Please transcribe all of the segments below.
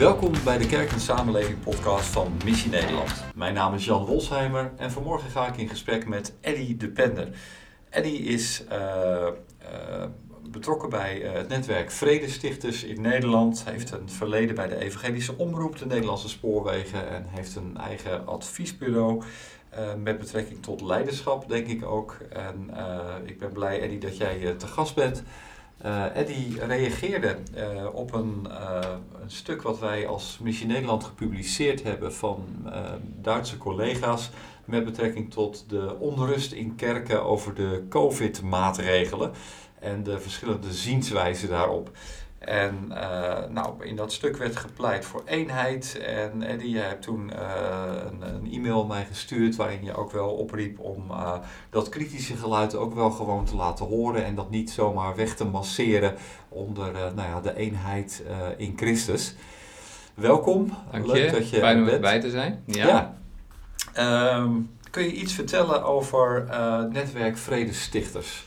Welkom bij de Kerk en Samenleving podcast van Missie Nederland. Mijn naam is Jan Wolsheimer en vanmorgen ga ik in gesprek met Eddy de Pender. Eddy is uh, uh, betrokken bij uh, het netwerk Vredestichters in Nederland. Heeft een verleden bij de Evangelische Omroep, de Nederlandse Spoorwegen en heeft een eigen adviesbureau. met betrekking tot leiderschap, denk ik ook. En ik ben blij, Eddy, dat jij te gast bent. Uh, Eddie reageerde uh, op een, uh, een, stuk wat wij als Missie Nederland gepubliceerd hebben van Duitse collega's met betrekking tot de onrust in kerken over de COVID-maatregelen en de verschillende zienswijzen daarop. En uh, nou, in dat stuk werd gepleit voor eenheid. En Eddie, jij hebt toen uh, een, een, e-mail mij gestuurd waarin je ook wel opriep om uh, dat kritische geluid ook wel gewoon te laten horen. En dat niet zomaar weg te masseren onder nou ja, de eenheid in Christus. Welkom. Dank Leuk je. dat je Fijn om erbij te zijn. Ja. ja. Um, kun je iets vertellen over Netwerk Vredestichters?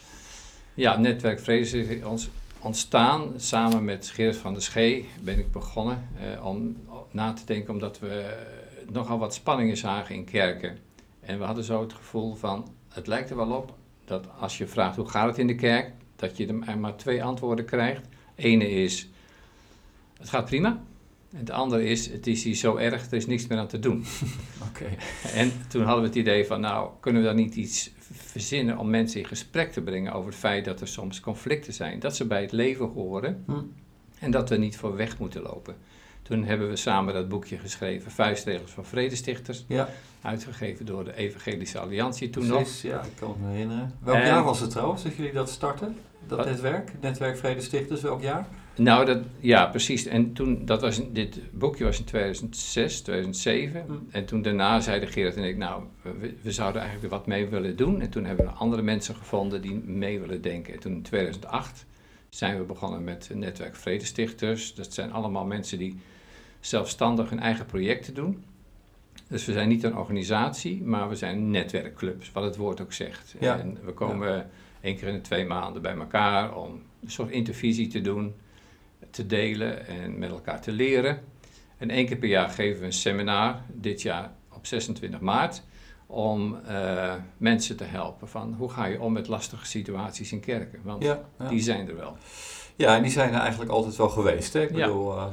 Ja, Netwerk Vredestichters ontstaan. Samen met Geert van der Schee ben ik begonnen eh, om na te denken, omdat we nogal wat spanningen zagen in kerken. En we hadden zo het gevoel van, het lijkt er wel op dat als je vraagt hoe gaat het in de kerk, dat je er maar twee antwoorden krijgt. Ene is, het gaat prima. En het andere is, het is hier zo erg, er is niks meer aan te doen. Oké. En toen hadden we het idee van, nou, kunnen we dan niet iets verzinnen om mensen in gesprek te brengen over het feit dat er soms conflicten zijn. Dat ze bij het leven horen hm. en dat we niet voor weg moeten lopen. Toen hebben we samen dat boekje geschreven, Vuistregels van Vredestichters. Ja. Uitgegeven door de Evangelische Alliantie toen Precies, nog. ja, ik kan me herinneren. Welk jaar was het trouwens dat jullie dat starten? Dat netwerk, Netwerk Vredestichters, welk jaar? Nou, dat, ja, precies. En toen, dat was, dit boekje was in 2006, 2007. Hm. En toen daarna zeiden Gerard en ik, nou, we, we, zouden eigenlijk er wat mee willen doen. En toen hebben we andere mensen gevonden die mee willen denken. En toen in 2008 zijn we begonnen met het netwerk Vredestichters. Dat zijn allemaal mensen die zelfstandig hun eigen projecten doen. Dus we zijn niet een organisatie, maar we zijn netwerkclubs, wat het woord ook zegt. Ja. En we komen ja. één keer in de twee maanden bij elkaar om een soort intervisie te doen te delen en met elkaar te leren. En één keer per jaar geven we een seminar, dit jaar op 26 maart, om uh, mensen te helpen van hoe ga je om met lastige situaties in kerken. Want ja, ja. die zijn er wel. Ja, en die zijn er eigenlijk altijd wel geweest. Hè? Ik bedoel, uh,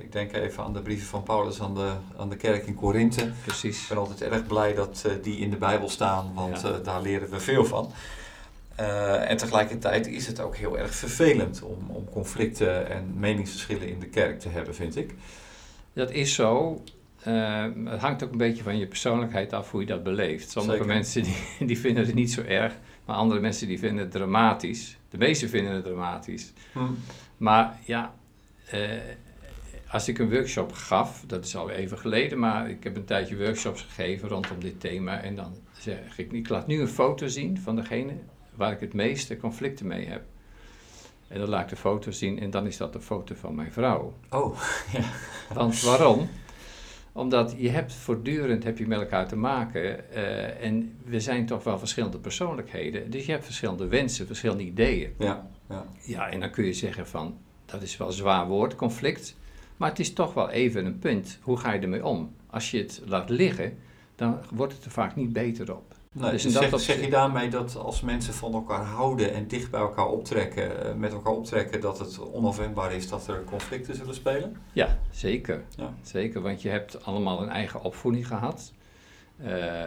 ik denk even aan de brieven van Paulus aan de, aan de kerk in Korinthe. Precies. Ik ben altijd erg blij dat uh, die in de Bijbel staan, want daar leren we veel van. Uh, en tegelijkertijd is het ook heel erg vervelend om, om conflicten en meningsverschillen in de kerk te hebben, vind ik. Dat is zo. Uh, het hangt ook een beetje van je persoonlijkheid af hoe je dat beleeft. Sommige mensen die, die vinden het niet zo erg, maar andere mensen die vinden het dramatisch. De meeste vinden het dramatisch. Hm. Maar ja, uh, als ik een workshop gaf, dat is al even geleden, maar ik heb een tijdje workshops gegeven rondom dit thema. En dan zeg ik, ik laat nu een foto zien van degene waar ik het meeste conflicten mee heb. En dan laat ik de foto zien en dan is dat de foto van mijn vrouw. Oh, ja. Want waarom? Omdat je hebt voortdurend heb je met elkaar te maken uh, en we zijn toch wel verschillende persoonlijkheden. Dus je hebt verschillende wensen, verschillende ideeën. Ja, ja. ja, en dan kun je zeggen van, dat is wel een zwaar woord, conflict. Maar het is toch wel even een punt. Hoe ga je ermee om? Als je het laat liggen, dan wordt het er vaak niet beter op. Dus, dus zeg, zeg, je daarmee dat als mensen van elkaar houden en dicht bij elkaar optrekken, eh, met elkaar optrekken, dat het onafwendbaar is dat er conflicten zullen spelen? Ja, zeker. Ja. Zeker, want je hebt allemaal een eigen opvoeding gehad. Uh,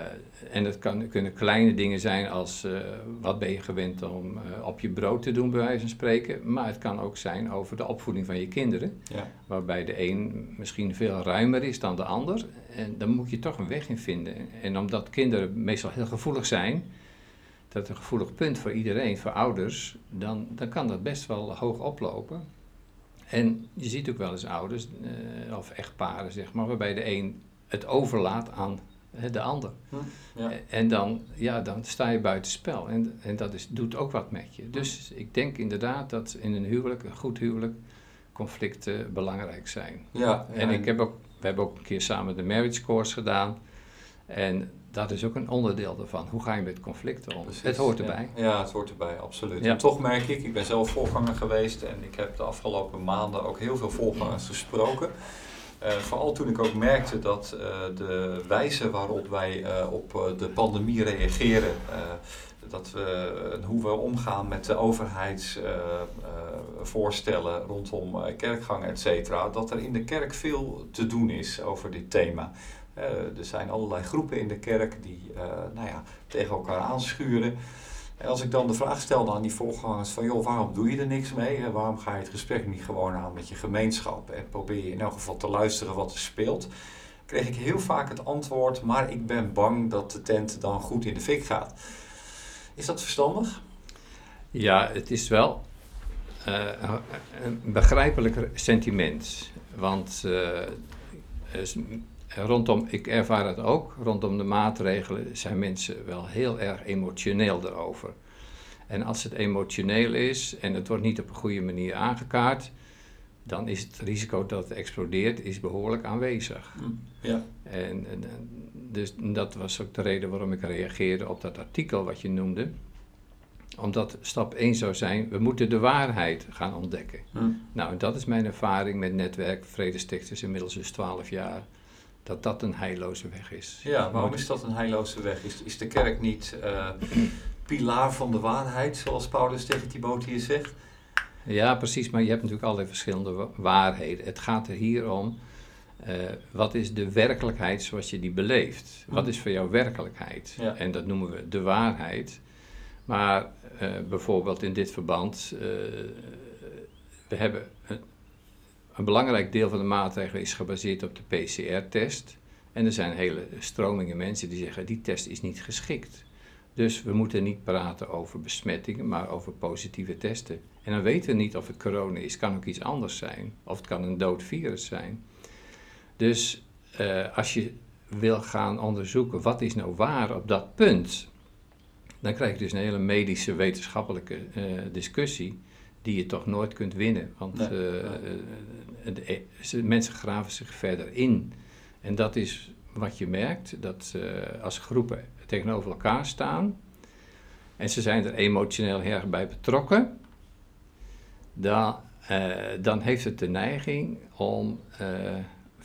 en het kan, kunnen kleine dingen zijn als uh, wat ben je gewend om uh, op je brood te doen, bij wijze van spreken. Maar het kan ook zijn over de opvoeding van je kinderen. Ja. Waarbij de een misschien veel ruimer is dan de ander. En dan moet je toch een weg in vinden. En omdat kinderen meestal heel gevoelig zijn, dat is een gevoelig punt voor iedereen, voor ouders, dan, dan kan dat best wel hoog oplopen. En je ziet ook wel eens ouders, of echtparen zeg maar, waarbij de een het overlaat aan de ander. Hm, ja. En dan, ja, dan sta je buiten spel. En, en dat is, doet ook wat met je. Dus ik denk inderdaad dat in een huwelijk, een goed huwelijk, conflicten belangrijk zijn. Ja, en ik heb ook, we hebben ook een keer samen de marriage course gedaan. En dat is ook een onderdeel ervan. Hoe ga je met conflicten om? het hoort erbij. Ja, ja, het hoort erbij, absoluut. En toch merk ik, ik ben zelf voorganger geweest en ik heb de afgelopen maanden ook heel veel voorgangers gesproken. vooral toen ik ook merkte dat de wijze waarop wij op de pandemie reageren, dat we, hoe we omgaan met de overheidsvoorstellen rondom kerkgang, et cetera, dat er in de kerk veel te doen is over dit thema. er zijn allerlei groepen in de kerk die nou ja, tegen elkaar aanschuren. En als ik dan de vraag stelde aan die voorgangers van joh, waarom doe je er niks mee? Waarom ga je het gesprek niet gewoon aan met je gemeenschap en probeer je in elk geval te luisteren wat er speelt? Kreeg ik heel vaak het antwoord, maar ik ben bang dat de tent dan goed in de fik gaat. Is dat verstandig? Ja, het is wel uh, een begrijpelijk sentiment. Want uh, rondom, ik ervaar het ook, rondom de maatregelen zijn mensen wel heel erg emotioneel erover. En als het emotioneel is en het wordt niet op een goede manier aangekaart, dan is het risico dat het explodeert is behoorlijk aanwezig. Hm, ja. En, en, dus dat was ook de reden waarom ik reageerde op dat artikel wat je noemde. Omdat stap 1 zou zijn, we moeten de waarheid gaan ontdekken. Nou, dat is mijn ervaring met netwerk Vredestichters inmiddels dus 12 jaar dat dat een heilloze weg is. Ja, waarom is dat een heilloze weg? Is, is de kerk niet uh, pilaar van de waarheid, zoals Paulus tegen Timotheus zegt? Ja, precies, maar je hebt natuurlijk allerlei verschillende waarheden. Het gaat er hier om, uh, wat is de werkelijkheid zoals je die beleeft? Wat is voor jou werkelijkheid? Ja. En dat noemen we de waarheid. Maar uh, bijvoorbeeld in dit verband, we hebben een belangrijk deel van de maatregelen is gebaseerd op de PCR-test. En er zijn hele stromingen mensen die zeggen die test is niet geschikt. Dus we moeten niet praten over besmettingen, maar over positieve testen. En dan weten we niet of het corona is. Kan ook iets anders zijn. Of het kan een dood virus zijn. Dus uh, als je wil gaan onderzoeken wat is nou waar op dat punt, dan krijg je dus een hele medische wetenschappelijke uh, discussie die je toch nooit kunt winnen. Want nee, uh, uh, mensen graven zich verder in. En dat is wat je merkt, dat als groepen tegenover elkaar staan en ze zijn er emotioneel erg bij betrokken, dan, dan heeft het de neiging om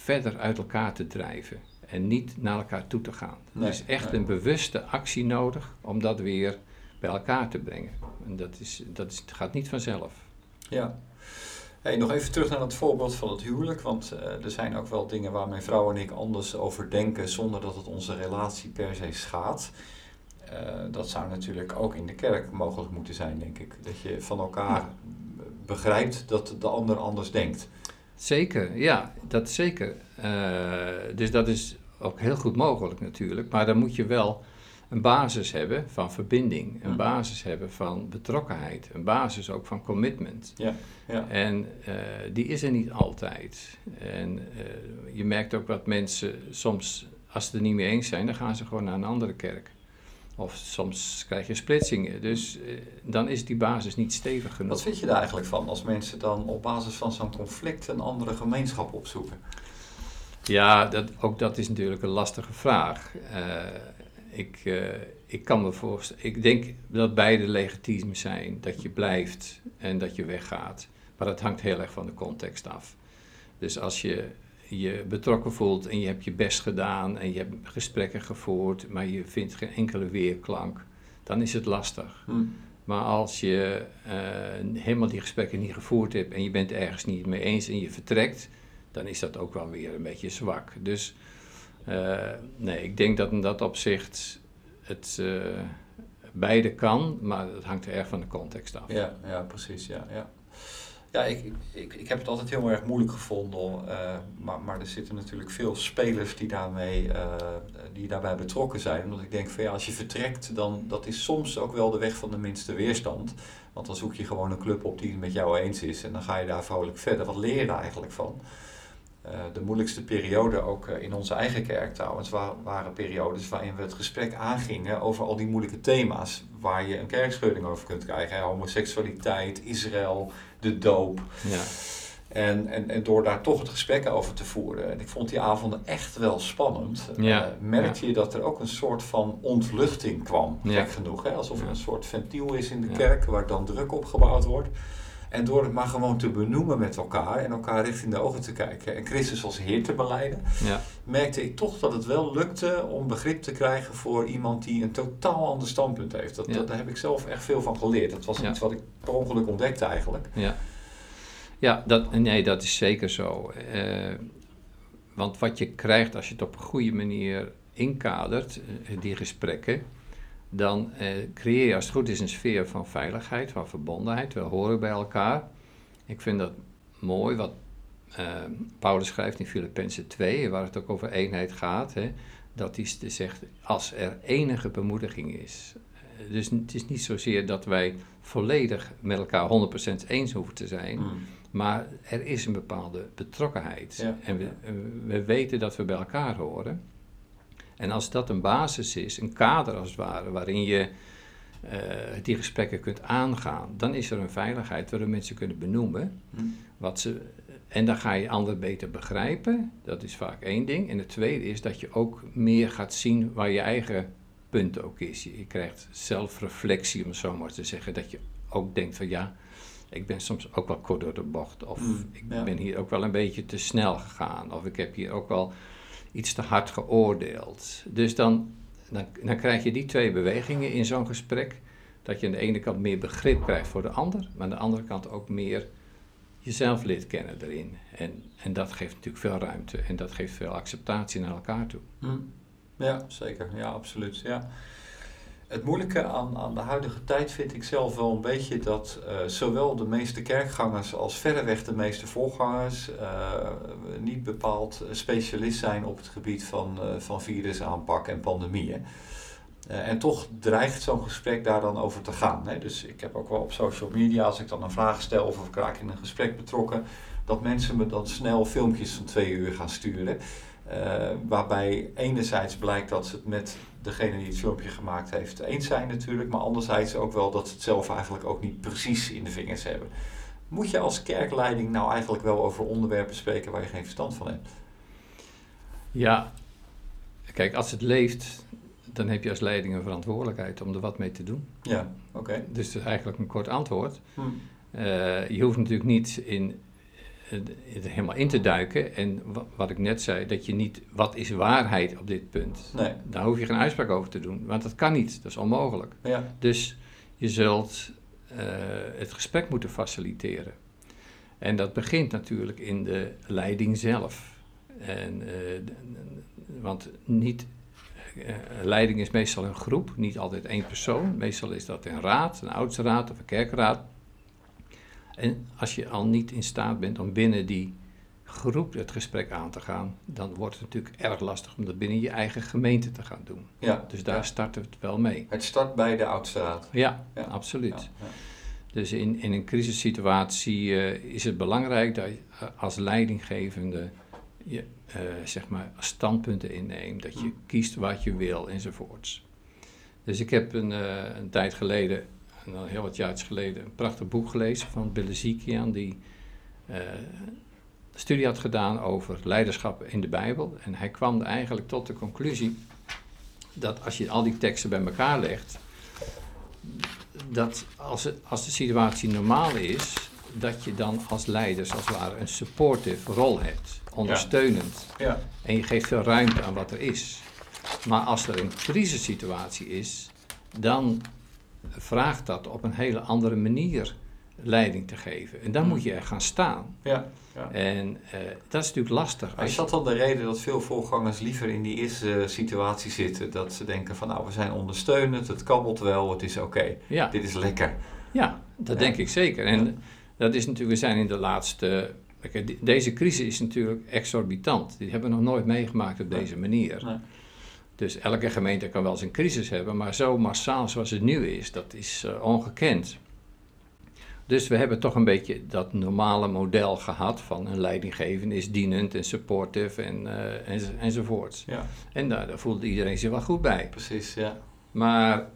verder uit elkaar te drijven en niet naar elkaar toe te gaan. Nee, er is echt een bewuste actie nodig om dat weer bij elkaar te brengen. En dat, is, dat is, gaat niet vanzelf. Ja. Hey, nog even terug naar het voorbeeld van het huwelijk. Want uh, er zijn ook wel dingen waar mijn vrouw en ik anders over denken zonder dat het onze relatie per se schaadt. Uh, dat zou natuurlijk ook in de kerk mogelijk moeten zijn, denk ik. Dat je van elkaar begrijpt dat de ander anders denkt. Zeker, ja, dat zeker. Uh, dus dat is ook heel goed mogelijk natuurlijk. Maar dan moet je wel een basis hebben van verbinding, een basis hebben van betrokkenheid, een basis ook van commitment. Ja, ja. En uh, die is er niet altijd. En uh, je merkt ook dat mensen soms, als ze het er niet mee eens zijn, dan gaan ze gewoon naar een andere kerk. Of soms krijg je splitsingen. Dus uh, dan is die basis niet stevig genoeg. Wat vind je daar eigenlijk van als mensen dan op basis van zo'n conflict een andere gemeenschap opzoeken? Ja, dat, ook dat is natuurlijk een lastige vraag ik, uh, ik kan me voorstellen, ik denk dat beide legitiem zijn. Dat je blijft en dat je weggaat. Maar dat hangt heel erg van de context af. Dus als je je betrokken voelt en je hebt je best gedaan en je hebt gesprekken gevoerd, maar je vindt geen enkele weerklank, dan is het lastig. Hm. Maar als je uh, helemaal die gesprekken niet gevoerd hebt en je bent ergens niet mee eens en je vertrekt, dan is dat ook wel weer een beetje zwak. Dus uh, nee, ik denk dat in dat opzicht het uh, beide kan, maar het hangt er erg van de context af. Ja, ja precies. Ja, ja. Ja ik, ik, ik heb het altijd heel erg moeilijk gevonden, uh, maar, maar er zitten natuurlijk veel spelers die, daarmee, die daarbij betrokken zijn. Omdat ik denk van ja, als je vertrekt, dan dat is soms ook wel de weg van de minste weerstand. Want dan zoek je gewoon een club op die het met jou eens is en dan ga je daar vrolijk verder. Wat leer je daar eigenlijk van? Eh, de moeilijkste periode, ook eh, in onze eigen kerk trouwens, waren periodes waarin we het gesprek aangingen over al die moeilijke thema's. Waar je een kerkscheuding over kunt krijgen. Homoseksualiteit, Israël, de doop. Ja. En, en, en door daar toch het gesprek over te voeren. En ik vond die avonden echt wel spannend. Ja. Uh, merkte je dat er ook een soort van ontluchting kwam. Gek genoeg. Hè? Alsof er een soort ventiel is in de kerk waar dan druk op gebouwd wordt. En door het maar gewoon te benoemen met elkaar en elkaar recht in de ogen te kijken en Christus als Heer te beleiden, ja. merkte ik toch dat het wel lukte om begrip te krijgen voor iemand die een totaal ander standpunt heeft. Dat, Daar heb ik zelf echt veel van geleerd. Dat was iets wat ik per ongeluk ontdekte eigenlijk. Ja, ja dat, nee, dat is zeker zo. Uh, want wat je krijgt als je het op een goede manier inkadert, eh, die gesprekken, dan eh, creëer je als het goed is een sfeer van veiligheid, van verbondenheid. We horen bij elkaar. Ik vind dat mooi wat uh, Paulus schrijft in Filippenzen 2, waar het ook over eenheid gaat. Hè, dat hij zegt, als er enige bemoediging is. Eh, dus het is niet zozeer dat wij volledig met elkaar 100% eens hoeven te zijn. Mm. Maar er is een bepaalde betrokkenheid. en we, we weten dat we bij elkaar horen. En als dat een basis is, een kader als het ware, waarin je uh, die gesprekken kunt aangaan, dan is er een veiligheid waarin mensen kunnen benoemen hm. wat ze. En dan ga je anderen beter begrijpen. Dat is vaak één ding. En het tweede is dat je ook meer gaat zien waar je eigen punt ook is. Je krijgt zelfreflectie, om het zo maar te zeggen. Dat je ook denkt van ja, ik ben soms ook wel kort door de bocht. Of hm, ik ben hier ook wel een beetje te snel gegaan. Of ik heb hier ook wel iets te hard geoordeeld. Dus dan, dan, dan krijg je die twee bewegingen in zo'n gesprek. Dat je aan de ene kant meer begrip krijgt voor de ander, maar aan de andere kant ook meer jezelf leert kennen erin. En, en dat geeft natuurlijk veel ruimte en dat geeft veel acceptatie naar elkaar toe. Hm. Ja, zeker. Ja, absoluut. Ja. Het moeilijke aan, aan de huidige tijd vind ik zelf wel een beetje dat uh, zowel de meeste kerkgangers als verreweg de meeste voorgangers uh, niet bepaald specialist zijn op het gebied van, uh, van virusaanpak en pandemieën. en toch dreigt zo'n gesprek daar dan over te gaan. Hè? Dus ik heb ook wel op social media, als ik dan een vraag stel of ik raak in een gesprek betrokken, dat mensen me dan snel filmpjes van twee uur gaan sturen. Waarbij enerzijds blijkt dat ze het met degene die het filmpje gemaakt heeft eens zijn natuurlijk, maar anderzijds ook wel dat ze het zelf eigenlijk ook niet precies in de vingers hebben. Moet je als kerkleiding nou eigenlijk wel over onderwerpen spreken waar je geen verstand van hebt? Ja, kijk, als het leeft, dan heb je als leiding een verantwoordelijkheid om er wat mee te doen. Ja, oké. Dus het is eigenlijk een kort antwoord. Hm. Uh, je hoeft natuurlijk niet in het helemaal in te duiken. En wat ik net zei, dat je niet, wat is waarheid op dit punt? Nee. Daar hoef je geen uitspraak over te doen, want dat kan niet, dat is onmogelijk. Ja. Dus je zult uh, het gesprek moeten faciliteren. En dat begint natuurlijk in de leiding zelf. En, uh, want niet, uh, leiding is meestal een groep, niet altijd één persoon. Meestal is dat een raad, een oudsraad of een kerkraad. En als je al niet in staat bent om binnen die groep het gesprek aan te gaan, dan wordt het natuurlijk erg lastig om dat binnen je eigen gemeente te gaan doen. Ja, dus daar ja. start het wel mee. Het start bij de oudstraat. Ja, ja. absoluut. Dus in, in een crisissituatie uh, is het belangrijk dat je uh, als leidinggevende je, uh, zeg maar standpunten inneemt, dat je kiest wat je wil enzovoorts. Dus ik heb een, een tijd geleden al heel wat jaar geleden een prachtig boek gelezen van Bill Zikian, die uh, studie had gedaan over leiderschap in de Bijbel. En hij kwam eigenlijk tot de conclusie dat als je al die teksten bij elkaar legt, dat als, het, als de situatie normaal is, dat je dan als leiders als het ware een supportive rol hebt, ondersteunend. Ja. En je geeft veel ruimte aan wat er is. Maar als er een crisissituatie is, dan vraagt dat op een hele andere manier leiding te geven. En dan hmm. moet je er gaan staan. Ja, ja. En uh, dat is natuurlijk lastig. Is dat dan de reden dat veel voorgangers liever in die eerste situatie zitten? Dat ze denken van nou, we zijn ondersteunend, het kabbelt wel, het is oké. Ja. Dit is lekker. Ja, dat denk ik zeker. En dat is natuurlijk, we zijn in de laatste... Deze crisis is natuurlijk exorbitant. Die hebben we nog nooit meegemaakt op deze manier. Nee. Dus elke gemeente kan wel eens een crisis hebben, maar zo massaal zoals het nu is, dat is uh, ongekend. Dus we hebben toch een beetje dat normale model gehad van een leidinggevende is dienend en supportive en, uh, en, enzovoorts. Ja. En daar, daar, voelde iedereen zich wel goed bij. Precies, ja. Maar uh,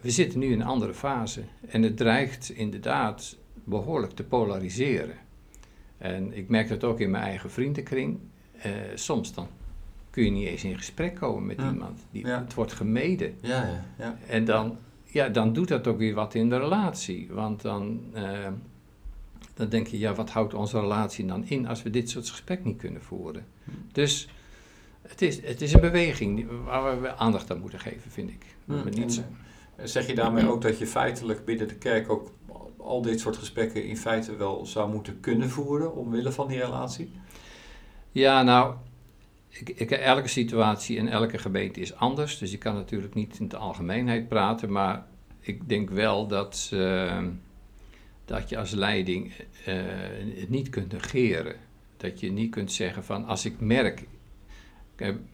we zitten nu in een andere fase en het dreigt inderdaad behoorlijk te polariseren. En ik merk dat ook in mijn eigen vriendenkring. soms dan kun je niet eens in gesprek komen met iemand. Die, Het wordt gemeden. Ja, ja, ja. En dan, ja, dan doet dat ook weer wat in de relatie. Want dan, uh, dan denk je, ja, wat houdt onze relatie dan in als we dit soort gesprek niet kunnen voeren? Hm. Dus het is, het is een beweging waar we aandacht aan moeten geven, vind ik. Hm. Niet zeg je daarmee ook dat je feitelijk binnen de kerk ook al dit soort gesprekken in feite wel zou moeten kunnen voeren omwille van die relatie? Ja, nou, ik, ik, elke situatie en elke gemeente is anders. Dus je kan natuurlijk niet in de algemeenheid praten. Maar ik denk wel dat, uh, dat je als leiding uh, het niet kunt negeren. Dat je niet kunt zeggen van als ik merk.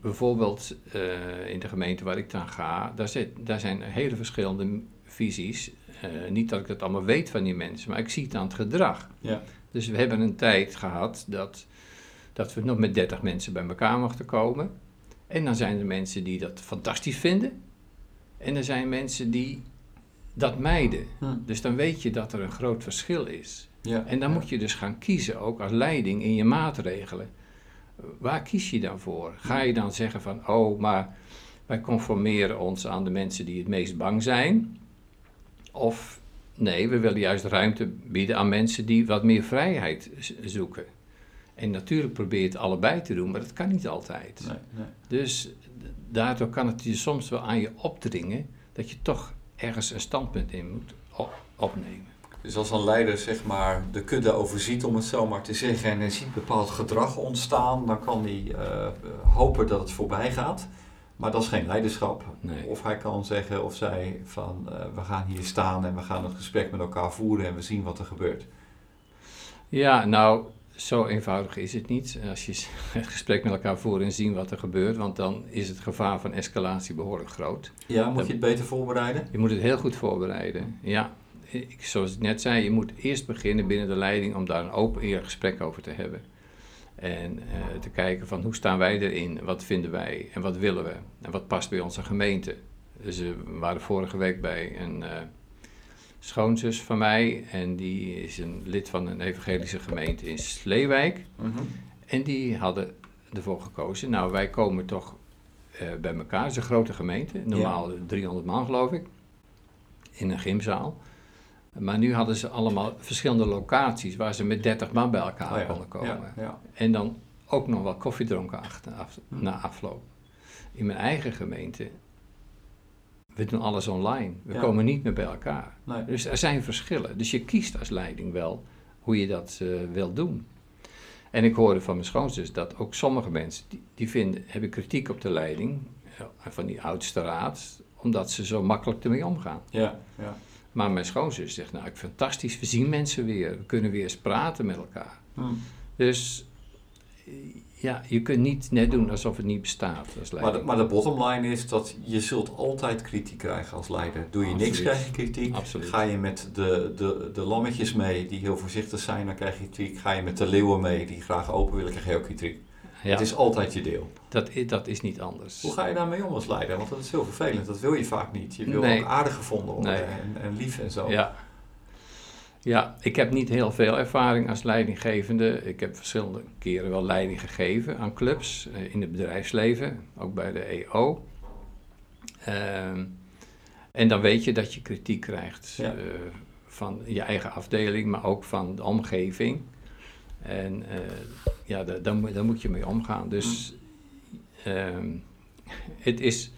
bijvoorbeeld uh, in de gemeente waar ik dan ga, daar, zit, daar zijn hele verschillende visies. niet dat ik dat allemaal weet van die mensen, maar ik zie het aan het gedrag. Ja. Dus we hebben een tijd gehad dat dat we nog met 30 mensen bij elkaar mochten komen. En dan zijn er mensen die dat fantastisch vinden. En er zijn mensen die dat mijden. Hm. Dus dan weet je dat er een groot verschil is. Ja, en dan moet je dus gaan kiezen, ook als leiding in je maatregelen. Waar kies je dan voor? Ga je dan zeggen van, oh, maar wij conformeren ons aan de mensen die het meest bang zijn? Of nee, we willen juist ruimte bieden aan mensen die wat meer vrijheid zoeken. En natuurlijk probeer je het allebei te doen, maar dat kan niet altijd. Nee, nee. Dus daardoor kan het je soms wel aan je opdringen dat je toch ergens een standpunt in moet opnemen. Dus als een leider zeg maar de kudde overziet, om het zo maar te zeggen, en hij ziet bepaald gedrag ontstaan, dan kan hij uh, hopen dat het voorbij gaat. Maar dat is geen leiderschap. Nee. Of hij kan zeggen of zij van uh, we gaan hier staan en we gaan het gesprek met elkaar voeren en we zien wat er gebeurt. Ja, nou, zo eenvoudig is het niet. Als je het gesprek met elkaar voert en zien wat er gebeurt, want dan is het gevaar van escalatie behoorlijk groot. Ja, moet je het beter voorbereiden? Je moet het heel goed voorbereiden, ja. Ik, zoals ik net zei, je moet eerst beginnen binnen de leiding om daar een open eerlijk gesprek over te hebben. En uh, te kijken van hoe staan wij erin, wat vinden wij en wat willen we en wat past bij onze gemeente. Dus we waren vorige week bij een... Uh, schoonzus van mij. En die is een lid van een evangelische gemeente in Sleewijk. Mhm. En die hadden ervoor gekozen, nou wij komen toch uh, bij elkaar. Het is een grote gemeente, normaal 300 man geloof ik. In een gymzaal. Maar nu hadden ze allemaal verschillende locaties waar ze met 30 man bij elkaar oh konden komen. Ja, en dan ook nog wat koffie dronken achter, af, hm. na afloop. In mijn eigen gemeente we doen alles online. We komen niet meer bij elkaar. Dus er zijn verschillen. Dus je kiest als leiding wel hoe je dat uh, wil doen. En ik hoorde van mijn schoonzus dat ook sommige mensen, die, die vinden, hebben kritiek op de leiding uh, van die oudste raad, omdat ze zo makkelijk ermee omgaan. Ja, ja. Maar mijn schoonzus zegt, nou, ik fantastisch, we zien mensen weer, we kunnen weer eens praten met elkaar. Hmm. Dus ja, je kunt niet net doen alsof het niet bestaat als leider. Maar de, maar de bottom line is dat je zult altijd kritiek krijgen als leider. Doe je niks, krijg je kritiek. Absoluut. Ga je met de, de, de lammetjes mee die heel voorzichtig zijn, dan krijg je kritiek. Ga je met de leeuwen mee die graag open willen, krijg je ook kritiek. Ja. Het is altijd je deel. Dat, dat is niet anders. Hoe ga je daarmee om als leider? Want dat is heel vervelend. Dat wil je vaak niet. Je wil ook aardig gevonden worden en, en lief en zo. Ja, ja, ik heb niet heel veel ervaring als leidinggevende. Ik heb verschillende keren wel leiding gegeven aan clubs eh, in het bedrijfsleven, ook bij de EO. Ehm, en dan weet je dat je kritiek krijgt eh, van je eigen afdeling, maar ook van de omgeving. En uh, ja, daar, moet je mee omgaan. Dus ehm, het is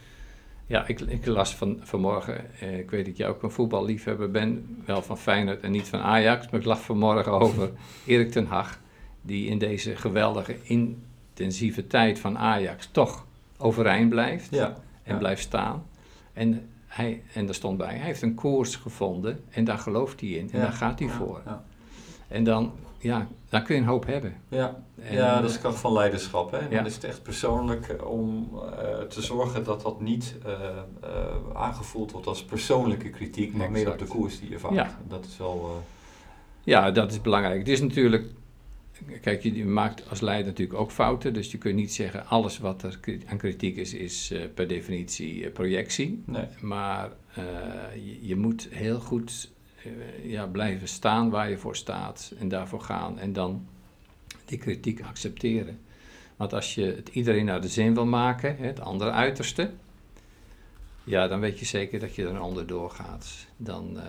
ja, ik, ik las van, vanmorgen, eh, ik weet dat jij ook een voetballiefhebber bent, wel van Feyenoord en niet van Ajax, maar ik las vanmorgen over Erik ten Hag, die in deze geweldige intensieve tijd van Ajax toch overeind blijft ja, en blijft staan. En, hij, en daar stond bij, hij heeft een koers gevonden en daar gelooft hij in en daar gaat hij voor. En dan ja, daar kun je een hoop hebben. Ja, ja dat is de kracht van leiderschap. Hè? Dan is het echt persoonlijk eh, om uh, te zorgen dat dat niet uh, uh, aangevoeld wordt als persoonlijke kritiek, maar meer op de koers die je vaart. Ja. Dat is wel... Ja, dat is belangrijk. Het is natuurlijk... Kijk, je maakt als leider natuurlijk ook fouten, dus je kunt niet zeggen alles wat er aan kritiek is, is per definitie projectie. Nee. Maar je, je moet heel goed eh, ja, blijven staan waar je voor staat en daarvoor gaan en dan die kritiek accepteren. Want als je het iedereen naar de zin wil maken, het andere uiterste, ja, dan weet je zeker dat je er een ander doorgaat. Dan, uh,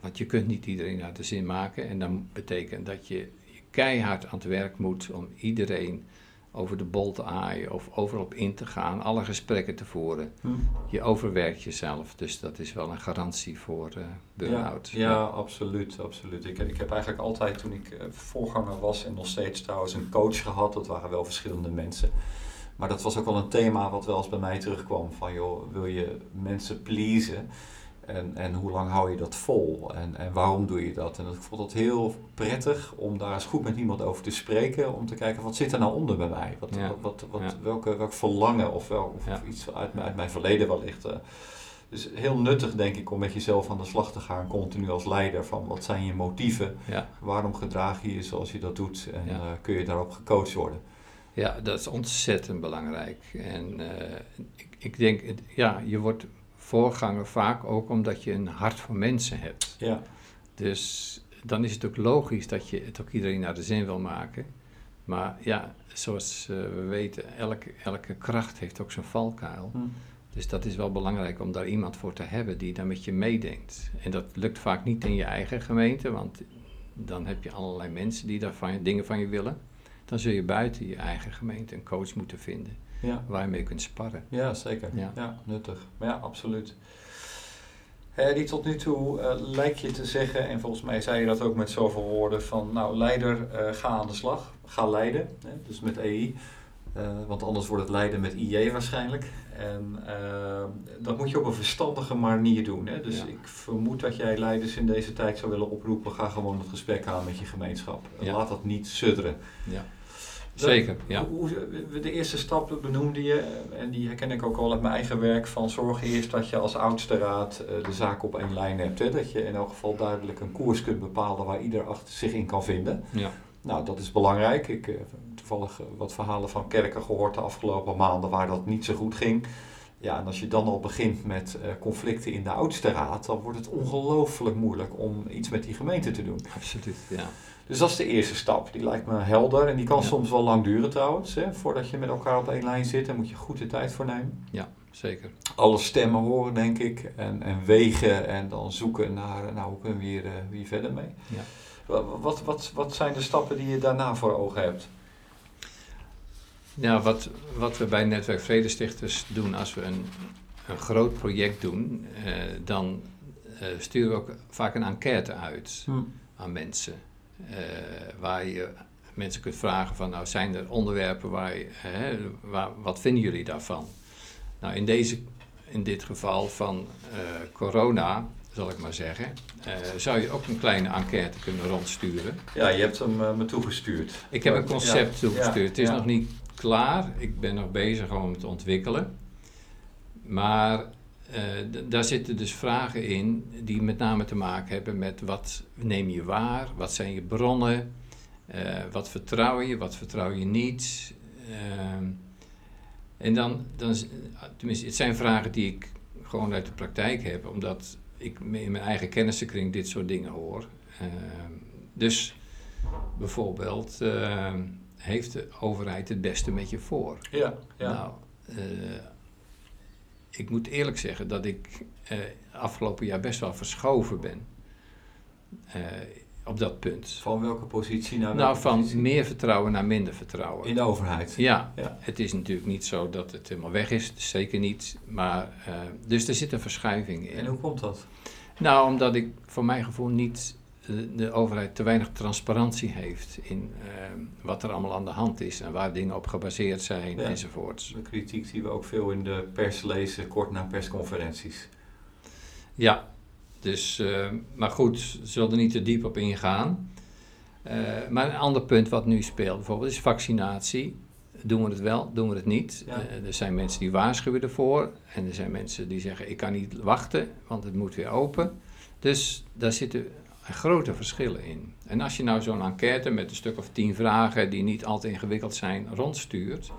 Want je kunt niet iedereen naar de zin maken. En dat betekent dat je keihard aan het werk moet om iedereen over de bol te aaien of overal op in te gaan, alle gesprekken te voeren. Hm. Je overwerkt jezelf, dus dat is wel een garantie voor uh, burn-out. Ja, ja, absoluut, absoluut. Ik, ik heb eigenlijk altijd, toen ik uh, voorganger was en nog steeds trouwens een coach gehad, dat waren wel verschillende mensen. Maar dat was ook wel een thema wat wel eens bij mij terugkwam, van joh, wil je mensen pleasen? En, en hoe lang hou je dat vol? En, en waarom doe je dat? En ik vond het heel prettig om daar eens goed met iemand over te spreken. Om te kijken, wat zit er nou onder bij mij? Wat, wat, wat, welke, welk verlangen of, wel, of, iets uit, uit, mijn verleden wellicht. Uh. Dus heel nuttig denk ik om met jezelf aan de slag te gaan. Continu als leider van wat zijn je motieven? Waarom gedraag je je zoals je dat doet? En uh, kun je daarop gecoacht worden? Ja, dat is ontzettend belangrijk. En uh, ik, ik denk, ja, je wordt voorganger vaak ook omdat je een hart voor mensen hebt. Ja. Dus dan is het ook logisch dat je het ook iedereen naar de zin wil maken. Maar ja, zoals uh, we weten, elke, elke kracht heeft ook zijn valkuil. Hm. Dus dat is wel belangrijk om daar iemand voor te hebben die daar met je meedenkt. En dat lukt vaak niet in je eigen gemeente, want dan heb je allerlei mensen die daar van, dingen van je willen. Dan zul je buiten je eigen gemeente een coach moeten vinden ja. waar je mee kunt sparren. Ja, zeker. Ja, nuttig. Maar ja, absoluut. die tot nu toe uh, lijkt je te zeggen, en volgens mij zei je dat ook met zoveel woorden, van nou leider, uh, ga aan de slag, ga leiden, hè, dus met EI. Uh, want anders wordt het leiden met IJ waarschijnlijk. En dat moet je op een verstandige manier doen. Hè? Dus ik vermoed dat jij leiders in deze tijd zou willen oproepen, ga gewoon het gesprek aan met je gemeenschap. Laat dat niet sudderen. Ja. Zeker, ja. Hoe, de eerste stap benoemde je, en die herken ik ook al uit mijn eigen werk, van zorg eerst dat je als oudste raad eh, de zaak op één lijn hebt. Hè? Dat je in elk geval duidelijk een koers kunt bepalen waar ieder achter zich in kan vinden. Ja. Nou, dat is belangrijk. Ik heb toevallig eh, wat verhalen van kerken gehoord de afgelopen maanden waar dat niet zo goed ging. Ja, en als je dan al begint met conflicten in de oudste raad, dan wordt het ongelooflijk moeilijk om iets met die gemeente te doen. Absoluut, ja. Dus dat is de eerste stap. Die lijkt me helder en die kan soms wel lang duren trouwens. Hè. Voordat je met elkaar op één lijn zit, daar moet je goed de tijd voor nemen. Ja, zeker. Alle stemmen horen, denk ik. En, en wegen en dan zoeken naar, nou, hoe kunnen we hier, uh, hier verder mee? Ja. Wat, wat, wat zijn de stappen die je daarna voor ogen hebt? Ja, wat, wat we bij Netwerk Vredestichters doen als we een, een groot project doen, eh, dan uh, sturen we ook vaak een enquête uit hm. aan mensen. Eh, waar je mensen kunt vragen van, nou zijn er onderwerpen waar, je, hè, waar wat vinden jullie daarvan? Nou, in, deze, in dit geval van uh, corona, zal ik maar zeggen, uh, zou je ook een kleine enquête kunnen rondsturen. Ja, je hebt hem uh, me toegestuurd. Ik heb een concept toegestuurd. het is nog niet klaar. Ik ben nog bezig om het te ontwikkelen. Maar daar zitten dus vragen in die met name te maken hebben met wat neem je waar, wat zijn je bronnen, uh, wat vertrouw je, wat vertrouw je niet. Uh, en dan, dan, tenminste, het zijn vragen die ik gewoon uit de praktijk heb, omdat ik in mijn eigen kennissenkring dit soort dingen hoor. Ehm, dus bijvoorbeeld, ehm, heeft de overheid het beste met je voor? Ja, ja. Nou, eh, ik moet eerlijk zeggen dat ik uh, afgelopen jaar best wel verschoven ben. Uh, op dat punt. Van welke positie naar Nou, van meer vertrouwen naar minder vertrouwen. In de overheid? Ja, ja, het is natuurlijk niet zo dat het helemaal weg is, zeker niet. Maar, uh, dus er zit een verschuiving in. En hoe komt dat? Nou, omdat ik voor mijn gevoel niet de, overheid te weinig transparantie heeft in ehm, wat er allemaal aan de hand is en waar dingen op gebaseerd zijn ja, enzovoorts. De kritiek die we ook veel in de pers lezen, kort na persconferenties. Ja, dus, uh, maar goed, zullen er niet te diep op ingaan. Uh, maar een ander punt wat nu speelt bijvoorbeeld is vaccinatie. Doen we het wel, doen we het niet? Ja. Uh, er zijn mensen die waarschuwen ervoor en er zijn mensen die zeggen ik kan niet wachten, want het moet weer open. Dus daar zitten grote verschillen in. En als je nou zo'n enquête met een stuk of tien vragen die niet altijd ingewikkeld zijn rondstuurt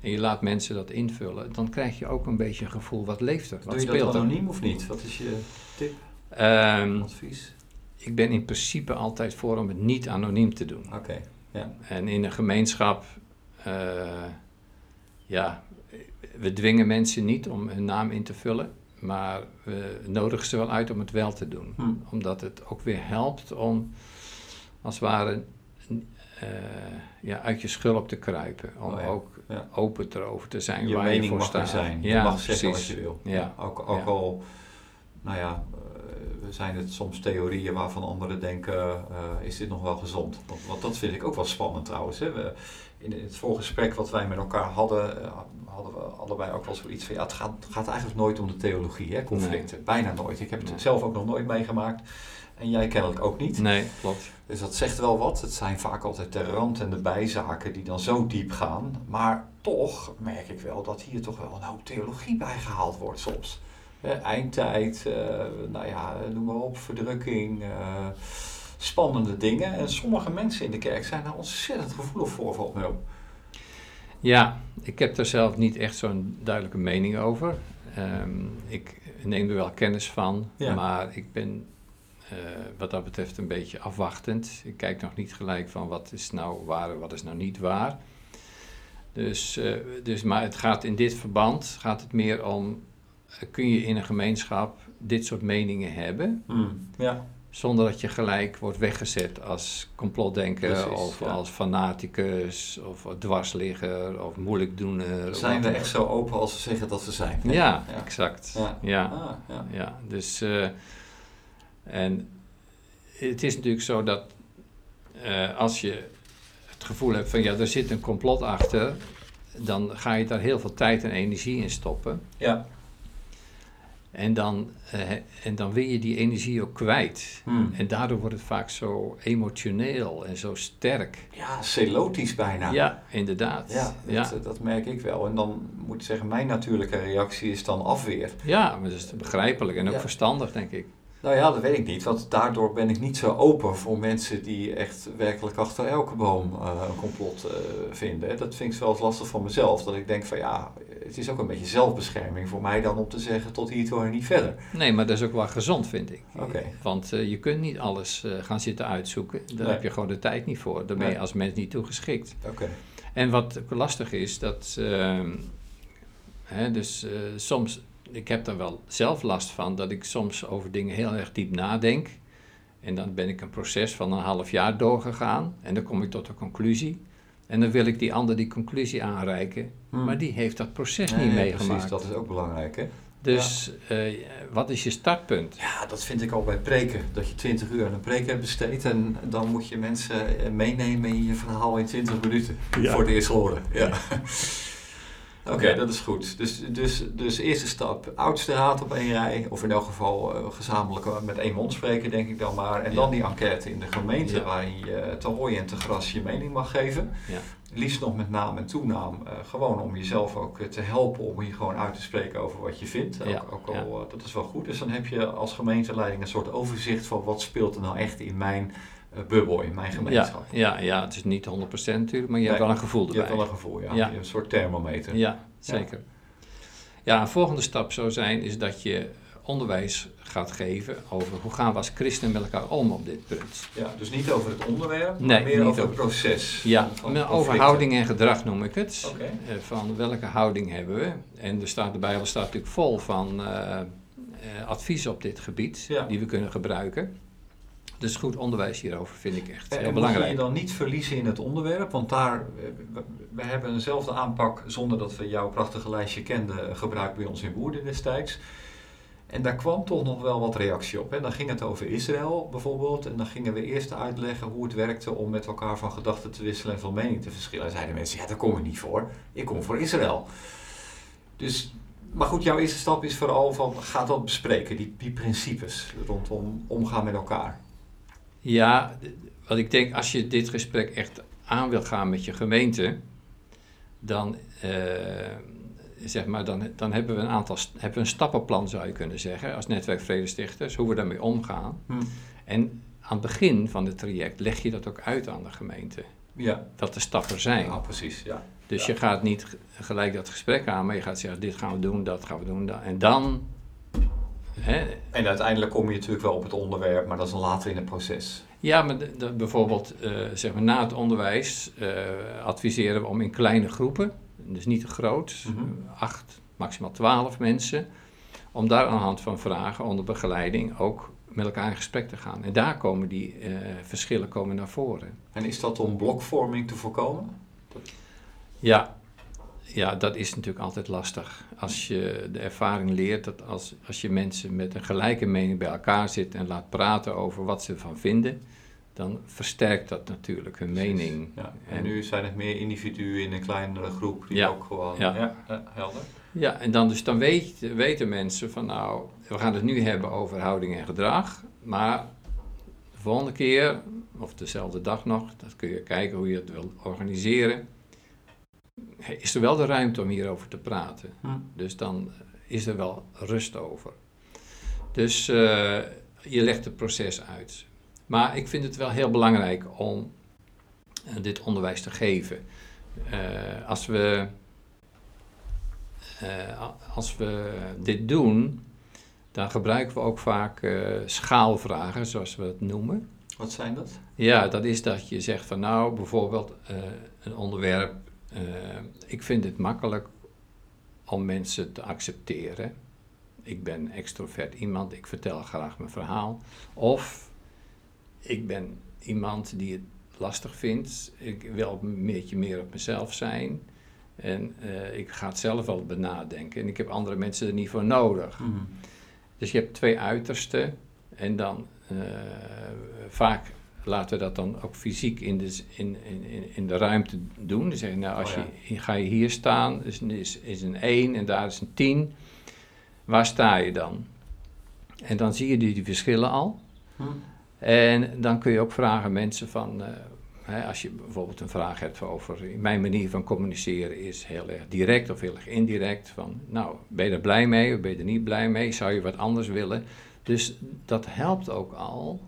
en je laat mensen dat invullen, dan krijg je ook een beetje een gevoel wat leeft er. Wat Doe je speelt dat anoniem of niet? Wat is je tip? Um, advies? Ik ben in principe altijd voor om het niet anoniem te doen. Oké. Ja. En in een gemeenschap, uh, ja, we dwingen mensen niet om hun naam in te vullen. Maar we nodigen ze wel uit om het wel te doen. Hm. Omdat het ook weer helpt om, als het ware, uh, ja, uit je schulp te kruipen. Om Oh ja, ook ja. open erover te zijn Je waar mening je voor mag staat. zijn. Ja, je mag zeggen precies. wat je wil. Ja. Ook, ook al, nou ja, eh, zijn het soms theorieën waarvan anderen denken, eh, is dit nog wel gezond? Want, want dat vind ik ook wel spannend trouwens. Hè? We, in het voorgesprek wat wij met elkaar hadden, eh, hadden we allebei ook wel zoiets van, ja, het gaat, gaat eigenlijk nooit om de theologie, hè, conflicten. Bijna nooit. Ik heb het Nee. zelf ook nog nooit meegemaakt. En jij kennelijk ook niet. Nee, klopt. Dus dat zegt wel wat. Het zijn vaak altijd de rand en de bijzaken die dan zo diep gaan. Maar toch merk ik wel dat hier toch wel een hoop theologie bij gehaald wordt soms. Eindtijd, eh, nou ja, noem maar op, verdrukking, eh, spannende dingen. En sommige mensen in de kerk zijn daar ontzettend gevoelig voor, valt mij. Ja, ik heb daar zelf niet echt zo'n duidelijke mening over. Ehm, ik neem er wel kennis van, Ja. maar ik ben eh, wat dat betreft een beetje afwachtend. Ik kijk nog niet gelijk van wat is nou waar en wat is nou niet waar. Dus, eh, dus, maar het gaat in dit verband gaat het meer om, eh, kun je in een gemeenschap dit soort meningen hebben, Ja, zonder dat je gelijk wordt weggezet als complotdenker Precies, of ja. als fanaticus of dwarsligger of moeilijkdoener. zijn we echt zo open als ze zeggen dat ze zijn? Ja, Ja. exact. Ja. Ja. Ah, ja. Dus eh, en het is natuurlijk zo dat eh, als je het gevoel hebt van ja, er zit een complot achter, dan ga je daar heel veel tijd en energie in stoppen. ja. En dan, eh, en dan wil je die energie ook kwijt. Hmm. En daardoor wordt het vaak zo emotioneel en zo sterk. Ja, celotisch bijna. Ja, inderdaad. Ja, ja. Dat, dat merk ik wel. En dan moet ik zeggen, mijn natuurlijke reactie is dan afweer. ja maar dat is begrijpelijk en ook Ja. verstandig, denk ik. Nou ja, dat weet ik niet, want daardoor ben ik niet zo open voor mensen die echt werkelijk achter elke boom eh, een complot eh, vinden. Dat vind ik wel eens lastig van mezelf, dat ik denk van ja, het is ook een beetje zelfbescherming voor mij dan om te zeggen tot hier toe en niet verder. Nee, maar dat is ook wel gezond, vind ik. Oké. Want eh, je kunt niet alles gaan zitten uitzoeken. Daar Nee. heb je gewoon de tijd niet voor. Daar ben je Nee. als mens niet toe geschikt. Oké. En wat lastig is, dat... ehm, hè, dus soms... Ik heb daar wel zelf last van, dat ik soms over dingen heel erg diep nadenk. En dan ben ik een proces van een half jaar doorgegaan. En dan kom ik tot een conclusie. En dan wil ik die ander die conclusie aanreiken. Hmm. Maar die heeft dat proces Nee, niet nee, meegemaakt. Precies, dat is ook belangrijk hè. Dus eh, wat is je startpunt? Ja, dat vind ik al bij preken. Dat je 20 uur aan een preek hebt besteed en dan moet je mensen eh, meenemen in je verhaal in 20 minuten. Ja. Voor het eerst horen. Ja. Oké, dat is goed. Dus, dus, dus eerste stap, oudste raad op één rij. Of in elk geval eh, gezamenlijk eh, met één mond spreken, denk ik dan maar. En Ja. dan die enquête in de gemeente Ja. waarin je te hooi en te gras je mening mag geven. Ja. Liefst nog met naam en toenaam. eh, gewoon om jezelf ook eh, te helpen om hier gewoon uit te spreken over wat je vindt. Ja, Ook, ook al, eh, dat is wel goed. Dus dan heb je als gemeenteleiding een soort overzicht van wat speelt er nou echt in mijn eh, bubbel, in mijn gemeenschap. ja, ja, het is niet 100% natuurlijk, maar je hebt wel een gevoel Je erbij. hebt wel een gevoel, ja. Je een soort thermometer. Ja, zeker. Ja, een volgende stap zou zijn is dat je onderwijs gaat geven over hoe gaan we als christenen met elkaar om op dit punt. Ja, dus niet over het onderwerp, Nee, maar meer over het proces. Ja, over houding en gedrag noem ik het. Eh, van welke houding hebben we? En er staat, de Bijbel staat natuurlijk vol van eh, eh, adviezen op dit gebied Ja. die we kunnen gebruiken. Dus goed onderwijs hierover vind ik echt En heel belangrijk. je je dan niet verliezen in het onderwerp? Want daar, we, hebben eenzelfde aanpak zonder dat we jouw prachtige lijstje kenden, eh, gebruikt bij ons in Woerden destijds. En daar kwam toch nog wel wat reactie op. Hè? Dan ging het over Israël bijvoorbeeld. En dan gingen we eerst uitleggen hoe het werkte om met elkaar van gedachten te wisselen en van mening te verschillen. En zeiden mensen, ja daar kom ik niet voor. Ik kom voor Israël. Dus, maar goed, jouw eerste stap is vooral van, ga dat bespreken. Die, die principes rondom omgaan met elkaar. Ja, wat ik denk, als je dit gesprek echt aan wil gaan met je gemeente, dan, eh, zeg maar, dan, dan hebben we een aantal hebben we een stappenplan, zou je kunnen zeggen, als netwerk Vredestichters, hoe we daarmee omgaan. Hm. En aan het begin van het traject leg je dat ook uit aan de gemeente, Ja, dat de stappen zijn. ja precies. Ja. Dus ja. je gaat niet gelijk dat gesprek aan, maar je gaat zeggen, dit gaan we doen, dat gaan we doen. En dan, hè, En uiteindelijk kom je natuurlijk wel op het onderwerp, maar dat is later in het proces. Ja, maar de- de- bijvoorbeeld eh, zeg maar, na het onderwijs eh, adviseren we om in kleine groepen, dus niet te groot, Mhm. acht, maximaal twaalf mensen, om daar aan de hand van vragen onder begeleiding ook met elkaar in gesprek te gaan. En daar komen die uh, verschillen komen naar voren. En is dat om blokvorming te voorkomen? Ja. Ja, dat is natuurlijk altijd lastig. Als je de ervaring leert dat als, als je mensen met een gelijke mening bij elkaar zit en laat praten over wat ze ervan vinden, dan versterkt dat natuurlijk hun mening. Ja. En, nu zijn het meer individuen in een kleinere groep die ook gewoon... Ja. ja, helder. Ja, en dan, dus dan weet, weten mensen van nou, we gaan het nu hebben over houding en gedrag, maar de volgende keer, of dezelfde dag nog, dat kun je kijken hoe je het wil organiseren, is er wel de ruimte om hierover te praten. Hm. Dus dan is er wel rust over. Dus uh, je legt het proces uit. Maar ik vind het wel heel belangrijk om uh, dit onderwijs te geven. Uh, als we als we dit doen, dan gebruiken we ook vaak schaalvragen, zoals we het noemen. Wat zijn dat? Ja, dat is dat je zegt van nou, bijvoorbeeld een onderwerp. Ik vind het makkelijk om mensen te accepteren. Ik ben extrovert iemand, ik vertel graag mijn verhaal. Of ik ben iemand die het lastig vindt. Ik wil een beetje meer op mezelf zijn. En uh, ik ga het zelf wel benadenken. En ik heb andere mensen er niet voor nodig. Mhm. Dus je hebt twee uitersten. En dan uh, vaak laten we dat dan ook fysiek in de, in, in, in de ruimte doen. Dus zeggen, nou, als oh je, ga je hier staan, is, is, is een 1 en daar is een 10. Waar sta je dan? En dan zie je die, die verschillen al. Mhm. En dan kun je ook vragen mensen van, uh, als je bijvoorbeeld een vraag hebt over mijn manier van communiceren is heel erg direct of heel erg indirect. Van, nou, ben je er blij mee of ben je er niet blij mee? Zou je wat anders willen? Dus dat helpt ook al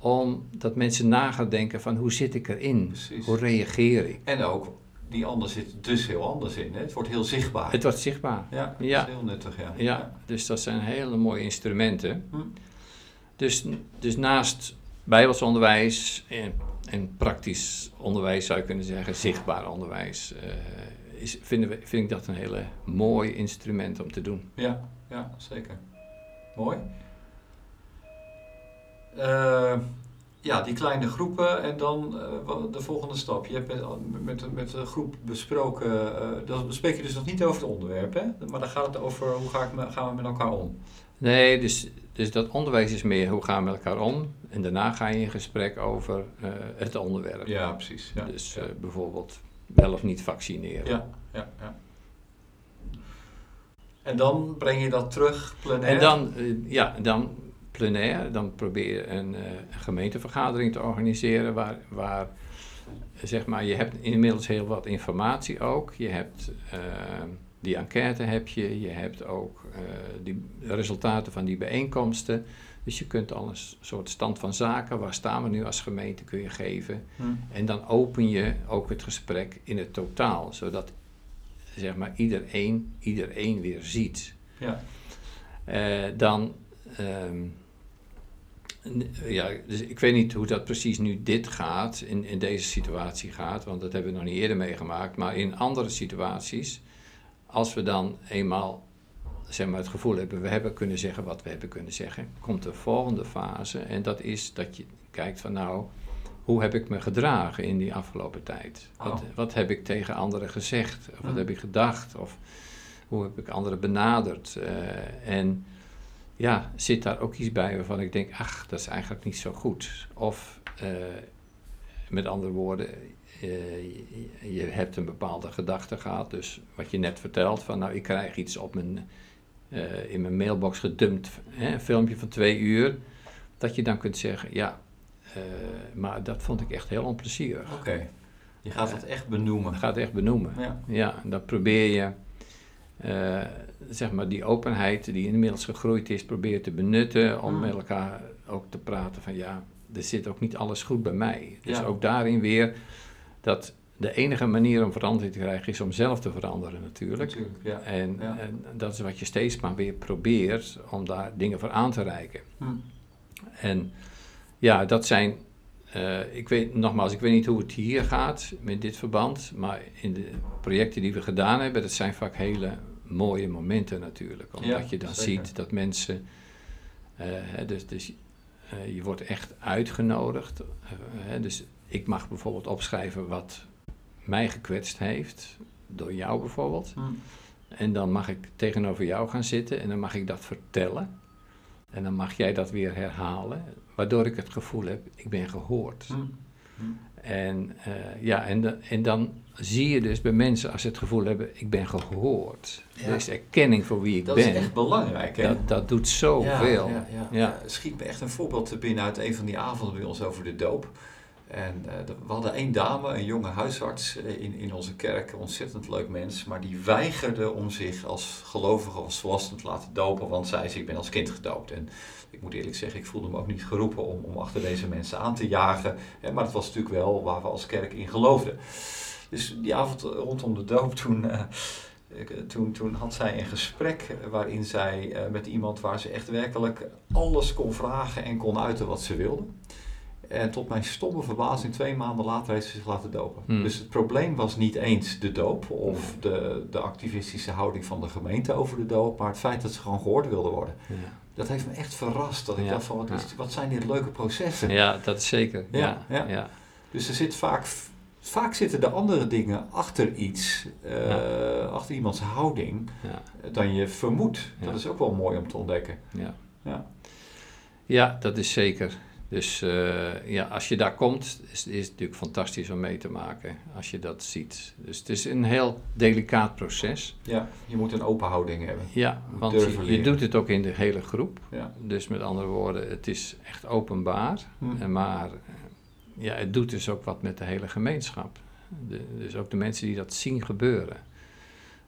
om dat mensen na gaan denken van hoe zit ik erin? Precies. Hoe reageer ik? En ook, die ander zit dus heel anders in. Hè? Het wordt heel zichtbaar. Het wordt zichtbaar. Ja, dat ja. is heel nuttig. Ja. ja. dus dat zijn hele mooie instrumenten. Hm. Dus, dus naast bijbelsonderwijs en en praktisch onderwijs zou je kunnen zeggen, zichtbaar onderwijs, uh, is, vinden we, vind ik dat een hele mooi instrument om te doen. Ja, ja zeker. Mooi. Uh, ja, die kleine groepen en dan uh, de volgende stap. Je hebt met, met, met de groep besproken, uh, dan bespreek je dus nog niet over het onderwerp, hè? maar dan gaat het over hoe ga ik gaan we met elkaar om. Nee, dus, dus dat onderwijs is meer hoe gaan we met elkaar om. En daarna ga je in gesprek over uh, het onderwerp. Ja, precies. Ja, dus bijvoorbeeld wel of niet vaccineren. Ja, ja, ja. En dan breng je dat terug plenair? En dan, ja, dan plenair. Dan probeer je een gemeentevergadering te organiseren waar, waar zeg maar, je hebt inmiddels heel wat informatie ook. Je hebt die enquête heb je, je hebt ook uh, die resultaten van die bijeenkomsten. Dus je kunt al een soort stand van zaken, waar staan we nu als gemeente, kun je geven. Hmm. En dan open je ook het gesprek in het totaal, zodat zeg maar iedereen, iedereen weer ziet. Ja. Uh, dan, um, ja, dus ik weet niet hoe dat precies nu dit gaat, in, in deze situatie gaat, want dat hebben we nog niet eerder meegemaakt. Maar in andere situaties als we dan eenmaal zeg maar, het gevoel hebben, we hebben kunnen zeggen wat we hebben kunnen zeggen, komt de volgende fase. En dat is dat je kijkt van nou, hoe heb ik me gedragen in die afgelopen tijd? Wat, oh. wat heb ik tegen anderen gezegd? Of wat hm. heb ik gedacht? Of hoe heb ik anderen benaderd? Uh, en ja, zit daar ook iets bij waarvan ik denk, ach, dat is eigenlijk niet zo goed. Of uh, met andere woorden, je, je hebt een bepaalde gedachte gehad. Dus wat je net vertelt, van nou ik krijg iets op mijn, uh, in mijn mailbox gedumpt, hè, een filmpje van twee uur. Dat je dan kunt zeggen, ja, maar dat vond ik echt heel onplezierig. Oké, je gaat het echt benoemen. Je gaat het echt benoemen, ja. ja dan probeer je, zeg maar, die openheid die inmiddels gegroeid is, probeer te benutten om mm. met elkaar ook te praten van ja, er zit ook niet alles goed bij mij. Dus ja. ook daarin weer dat de enige manier om verandering te krijgen is om zelf te veranderen natuurlijk. natuurlijk ja. En, en, dat is wat je steeds maar weer probeert om daar dingen voor aan te reiken. Hm. En ja, dat zijn, uh, ik weet nogmaals, ik weet niet hoe het hier gaat met dit verband, maar in de projecten die we gedaan hebben, dat zijn vaak hele mooie momenten natuurlijk. Omdat je dan ziet dat mensen. dus, dus je wordt echt uitgenodigd. dus ik mag bijvoorbeeld opschrijven wat mij gekwetst heeft. Door jou bijvoorbeeld. Mm. En dan mag ik tegenover jou gaan zitten en dan mag ik dat vertellen. En dan mag jij dat weer herhalen, waardoor ik het gevoel heb, ik ben gehoord. Mm. En, uh, ja, en, en dan zie je dus bij mensen als ze het gevoel hebben, ik ben gehoord. Ja. Er is erkenning voor wie ik ben. Dat is echt belangrijk. Hè? Dat, dat doet zoveel. Ja, ja, ja. Schiet me echt een voorbeeld te binnen uit een van die avonden bij ons over de doop. En uh, we hadden één dame, een jonge huisarts eh, in, in onze kerk, ontzettend leuk mens, maar die weigerde om zich als gelovige als volwassene te laten dopen, want zei ze, ik ben als kind gedoopt. En ik moet eerlijk zeggen, ik voelde me ook niet geroepen om, om achter deze mensen aan te jagen, hè, maar het was natuurlijk wel waar we als kerk in geloofden. Dus die avond rondom de doop, toen, toen, toen had zij een gesprek waarin zij met iemand waar ze echt werkelijk alles kon vragen en kon uiten wat ze wilde. En tot mijn stomme verbazing, twee maanden later heeft ze zich laten dopen. Hmm. Dus het probleem was niet eens de doop of de, de activistische houding van de gemeente over de doop, maar het feit dat ze gewoon gehoord wilde worden. Ja. Dat heeft me echt verrast. Dat ik dacht van, wat, is, wat zijn dit leuke processen? Ja, dat is zeker. Ja, ja. Dus er zit vaak, vaak zitten de andere dingen achter iets, uh, achter iemands houding, dan je vermoedt. Dat is ook wel mooi om te ontdekken. Ja, ja. ja dat is zeker. Dus uh, ja, als je daar komt, is, is het natuurlijk fantastisch om mee te maken als je dat ziet. Dus het is een heel delicaat proces. Ja, je moet een open houding hebben. Ja, want je, je, doet het ook in de hele groep. Ja. Dus met andere woorden, het is echt openbaar. Hm. Maar eh, ja, het doet dus ook wat met de hele gemeenschap. De, dus ook de mensen die dat zien gebeuren.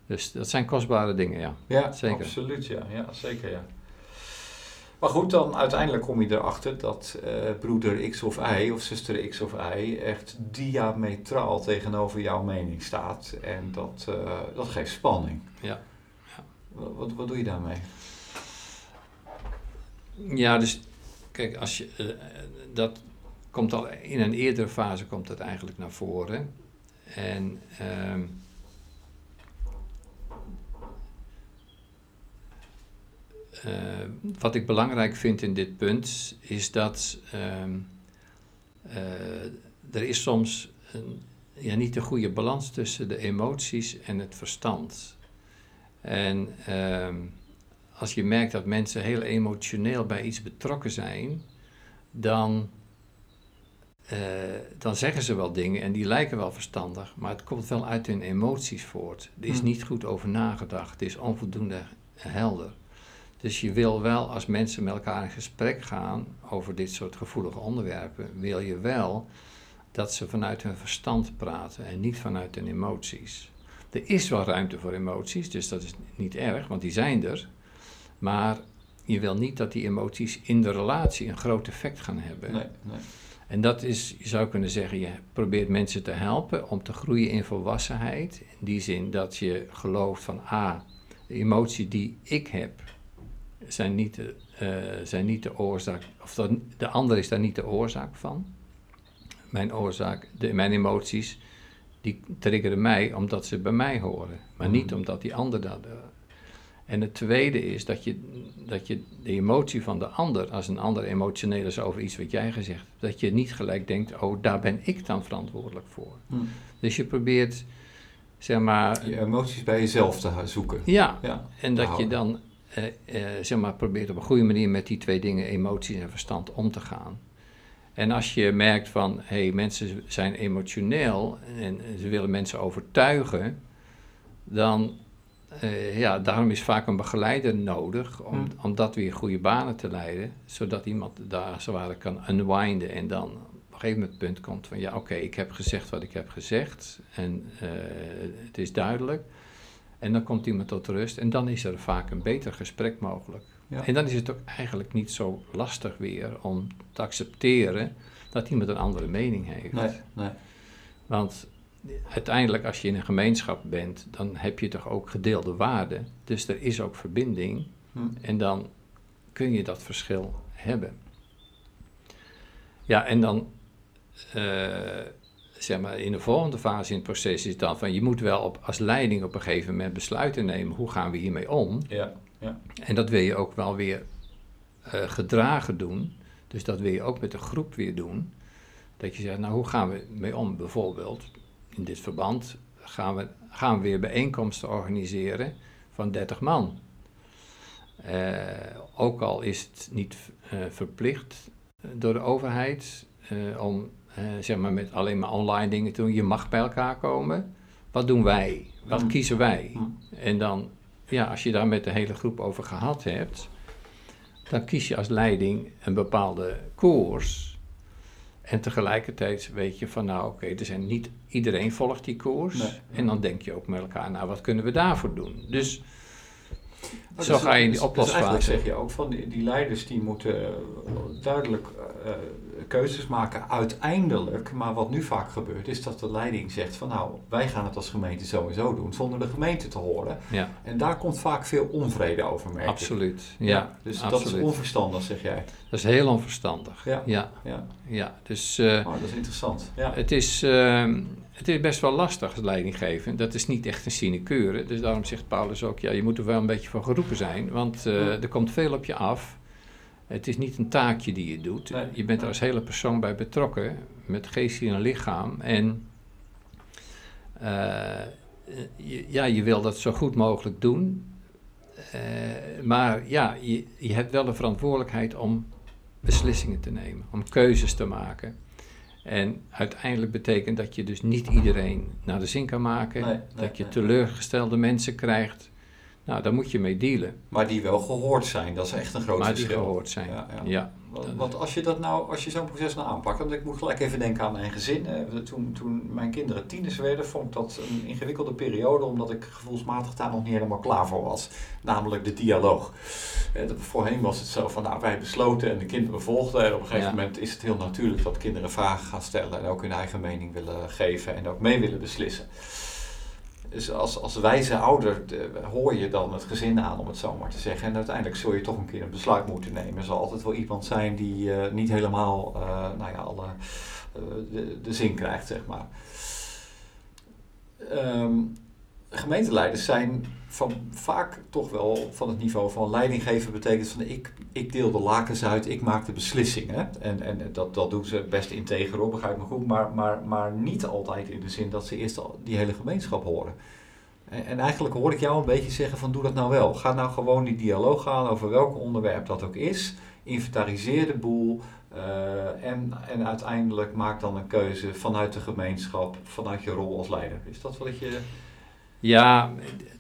Dus dat zijn kostbare dingen, ja. Ja, zeker. absoluut, ja. ja zeker, ja. Maar goed, dan uiteindelijk kom je erachter dat uh, broeder X of Y of zuster X of Y echt diametraal tegenover jouw mening staat. En dat, uh, dat geeft spanning. Ja. ja. Wat, wat, doe je daarmee? Ja, dus kijk, als je, uh, dat komt al in een eerdere fase komt dat eigenlijk naar voren. En ehm, uh, wat ik belangrijk vind in dit punt is dat uh, uh, er is soms een, ja, niet de goede balans tussen de emoties en het verstand. En ehm, als je merkt dat mensen heel emotioneel bij iets betrokken zijn, dan, uh, dan zeggen ze wel dingen en die lijken wel verstandig, maar het komt wel uit hun emoties voort. Er is hm. niet goed over nagedacht, het is onvoldoende helder. Dus je wil wel, als mensen met elkaar in gesprek gaan over dit soort gevoelige onderwerpen, wil je wel dat ze vanuit hun verstand praten en niet vanuit hun emoties. Er is wel ruimte voor emoties, dus dat is niet erg, want die zijn er. Maar je wil niet dat die emoties in de relatie een groot effect gaan hebben. Nee, nee. En dat is, je zou kunnen zeggen, je probeert mensen te helpen om te groeien in volwassenheid. In die zin dat je gelooft van, ah, de emotie die ik heb, zijn niet, de, uh, zijn niet de oorzaak, of de, de ander is daar niet de oorzaak van. Mijn oorzaak, de, mijn emoties, die triggeren mij omdat ze bij mij horen, maar niet mm. omdat die ander dat. En het tweede is dat je, dat je de emotie van de ander, als een ander emotioneel is over iets wat jij gezegd hebt, dat je niet gelijk denkt, oh, daar ben ik dan verantwoordelijk voor. Mm. Dus je probeert, zeg maar... Je emoties bij jezelf te zoeken. Ja, ja en dat je dan uh, uh, zeg maar, probeert op een goede manier met die twee dingen, emoties en verstand, om te gaan. En als je merkt van, hé, hey, mensen zijn emotioneel en ze willen mensen overtuigen, dan, uh, ja, daarom is vaak een begeleider nodig om, hmm. om dat weer goede banen te leiden, zodat iemand daar zwaar kan unwinden en dan op een gegeven moment punt komt van, ja, oké, ik heb gezegd wat ik heb gezegd en het is duidelijk. En dan komt iemand tot rust en dan is er vaak een beter gesprek mogelijk. Ja. En dan is het ook eigenlijk niet zo lastig weer om te accepteren dat iemand een andere mening heeft. Nee, nee. Want uiteindelijk, als je in een gemeenschap bent, dan heb je toch ook gedeelde waarden. Dus er is ook verbinding. Hm. En dan kun je dat verschil hebben. Ja, en dan uh, zeg maar, in de volgende fase in het proces is dan van je moet wel op, als leiding op een gegeven moment besluiten nemen. Hoe gaan we hiermee om? Ja, ja. En dat wil je ook wel weer uh, gedragen doen. Dus dat wil je ook met de groep weer doen. Dat je zegt, nou hoe gaan we mee om? Bijvoorbeeld, in dit verband gaan we, gaan we weer bijeenkomsten organiseren van 30 man. Uh, ook al is het niet uh, verplicht door de overheid om zeg maar met alleen maar online dingen te doen. Je mag bij elkaar komen. Wat doen wij? Wat mm. kiezen wij? Mm. En dan, ja, als je daar met de hele groep over gehad hebt, dan kies je als leiding een bepaalde koers. En tegelijkertijd weet je van, nou oké, er zijn niet iedereen volgt die koers. En dan denk je ook met elkaar, nou wat kunnen we daarvoor doen? Dus Oh, Zo dus ga je in die dus, dus eigenlijk zeg je ook van die, die leiders die moeten eh, duidelijk uh, keuzes maken uiteindelijk. Maar wat nu vaak gebeurt is dat de leiding zegt van nou wij gaan het als gemeente sowieso doen zonder de gemeente te horen. Ja. En daar komt vaak veel onvrede over merk Absoluut, ja. dus dat is onverstandig zeg jij. Dat is heel onverstandig. Ja. Ja. ja. dus, uh, oh, dat is interessant. Ja. Het is... Uh, het is best wel lastig leidinggeven. Dat is niet echt een sinecure. Dus daarom zegt Paulus ook, ja, je moet er wel een beetje van geroepen zijn. Want uh, er komt veel op je af. Het is niet een taakje die je doet. Je bent er als hele persoon bij betrokken. Met geest en lichaam. En uh, ja, je wil dat zo goed mogelijk doen. Uh, maar ja, je, je hebt wel de verantwoordelijkheid om beslissingen te nemen. Om keuzes te maken. En uiteindelijk betekent dat je dus niet iedereen naar de zin kan maken. dat je teleurgestelde mensen krijgt. Nou, daar moet je mee dealen. Maar die wel gehoord zijn, dat is echt een groot maar verschil. Maar die gehoord zijn, ja. ja. Want, als je dat nou, als je zo'n proces nou aanpakt, want ik moet gelijk even denken aan mijn gezin. Toen, toen mijn kinderen tieners werden, vond ik dat een ingewikkelde periode, omdat ik gevoelsmatig daar nog niet helemaal klaar voor was. Namelijk de dialoog. Voorheen was het zo van, nou, wij besloten en de kinderen volgden. En op een gegeven moment is het heel natuurlijk dat kinderen vragen gaan stellen en ook hun eigen mening willen geven en ook mee willen beslissen. Dus als, als wijze ouder hoor je dan het gezin aan, om het zo maar te zeggen. En uiteindelijk zul je toch een keer een besluit moeten nemen. Er zal altijd wel iemand zijn die uh, niet helemaal uh, nou ja, alle, uh, de, de, zin krijgt, zeg maar. Um, gemeenteleiders zijn van, vaak toch wel van het niveau van leidinggeven betekent van ik, ik deel de lakens uit, ik maak de beslissingen. En, en dat, dat doen ze best integer op, begrijp me goed, maar, maar, maar niet altijd in de zin dat ze eerst die hele gemeenschap horen. En, en eigenlijk hoor ik jou een beetje zeggen van doe dat nou wel. Ga nou gewoon die dialoog aan over welk onderwerp dat ook is. Inventariseer de boel, uh, en, en uiteindelijk maak dan een keuze vanuit de gemeenschap, vanuit je rol als leider. Is dat wat je. Ja,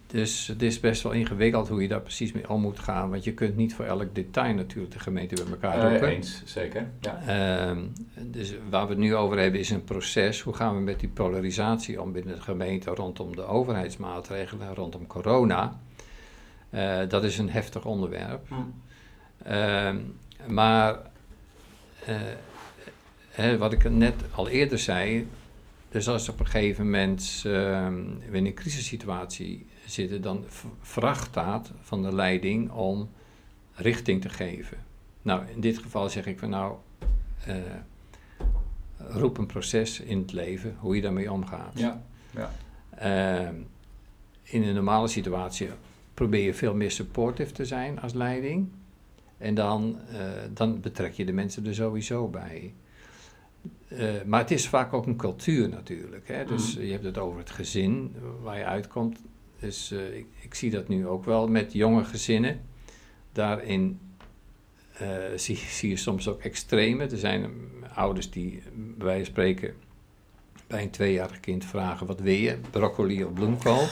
dus het is best wel ingewikkeld hoe je daar precies mee om moet gaan. Want je kunt niet voor elk detail natuurlijk de gemeente bij elkaar eh, roepen. Uh, eens, zeker. Ja. Uh, dus waar we het nu over hebben is een proces. Hoe gaan we met die polarisatie om binnen de gemeente rondom de overheidsmaatregelen, rondom corona? Uh, dat is een heftig onderwerp. Hm. Ehm, maar eh, hè, wat ik net al eerder zei, dus als op een gegeven moment uh, we in een crisissituatie zitten, dan vraagt dat van de leiding om richting te geven. Nou, in dit geval zeg ik van nou, uh, roep een proces in het leven, hoe je daarmee omgaat. Ja, ja. Uh, in een normale situatie probeer je veel meer supportive te zijn als leiding. En dan, uh, dan betrek je de mensen er sowieso bij. Uh, maar het is vaak ook een cultuur natuurlijk. Hè? Dus mm. je hebt het over het gezin waar je uitkomt. Dus uh, ik, ik, zie dat nu ook wel met jonge gezinnen. Daarin uh, zie, zie, je soms ook extreme. Er zijn ouders die bij wijze van spreken bij een tweejarig kind vragen: wat wil je? Broccoli of bloemkool?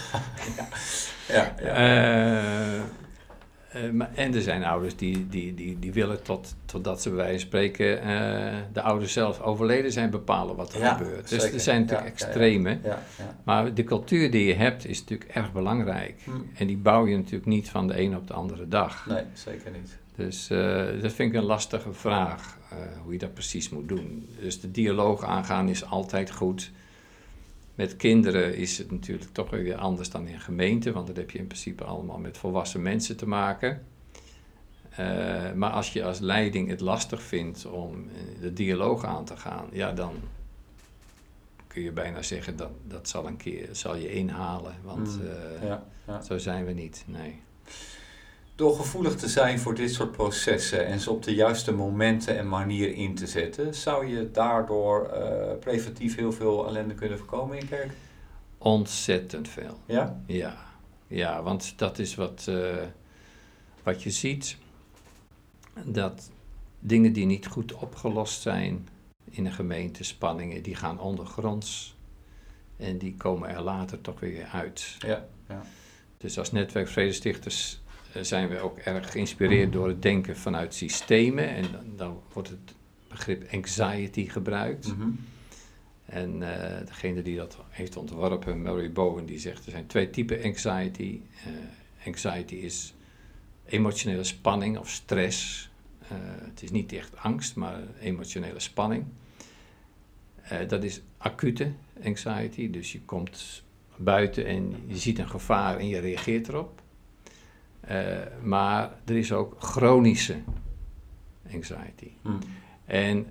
ja, ja, ja. Uh, maar, en er zijn ouders die, die, die, die willen tot, totdat ze bij wijze van spreken uh, de ouders zelf overleden zijn bepalen wat er gebeurt. Dus er zijn natuurlijk ja, extreme. Ja, maar de cultuur die je hebt is natuurlijk erg belangrijk. Hm. En die bouw je natuurlijk niet van de ene op de andere dag. Nee, zeker niet. Dus uh, dat vind ik een lastige vraag, hoe je dat precies moet doen. Dus de dialoog aangaan is altijd goed. Met kinderen is het natuurlijk toch weer anders dan in gemeente, want dan heb je in principe allemaal met volwassen mensen te maken. Uh, maar als je als leiding het lastig vindt om de dialoog aan te gaan, ja, dan, kun je bijna zeggen dat dat zal een keer zal je inhalen. Want mm, eh, ja, ja. zo zijn we niet. Nee. Door gevoelig te zijn voor dit soort processen en ze op de juiste momenten en manier in te zetten, zou je daardoor uh, preventief heel veel ellende kunnen voorkomen in kerk? Ontzettend veel. Ja? Ja, ja want dat is wat, uh, wat je ziet. Dat dingen die niet goed opgelost zijn in een gemeente, spanningen, die gaan ondergronds. En die komen er later toch weer uit. Ja, ja. Dus als netwerk Vredestichters eh, zijn we ook erg geïnspireerd door het denken vanuit systemen. En dan, dan wordt het begrip anxiety gebruikt. Mm En uh, degene die dat heeft ontworpen, Murray Bowen, die zegt er zijn twee typen anxiety. Uh, anxiety is emotionele spanning of stress. Uh, het is niet echt angst, maar emotionele spanning. dat is acute anxiety, dus je komt buiten en je ziet een gevaar en je reageert erop. Uh, maar er is ook chronische anxiety. Hmm. En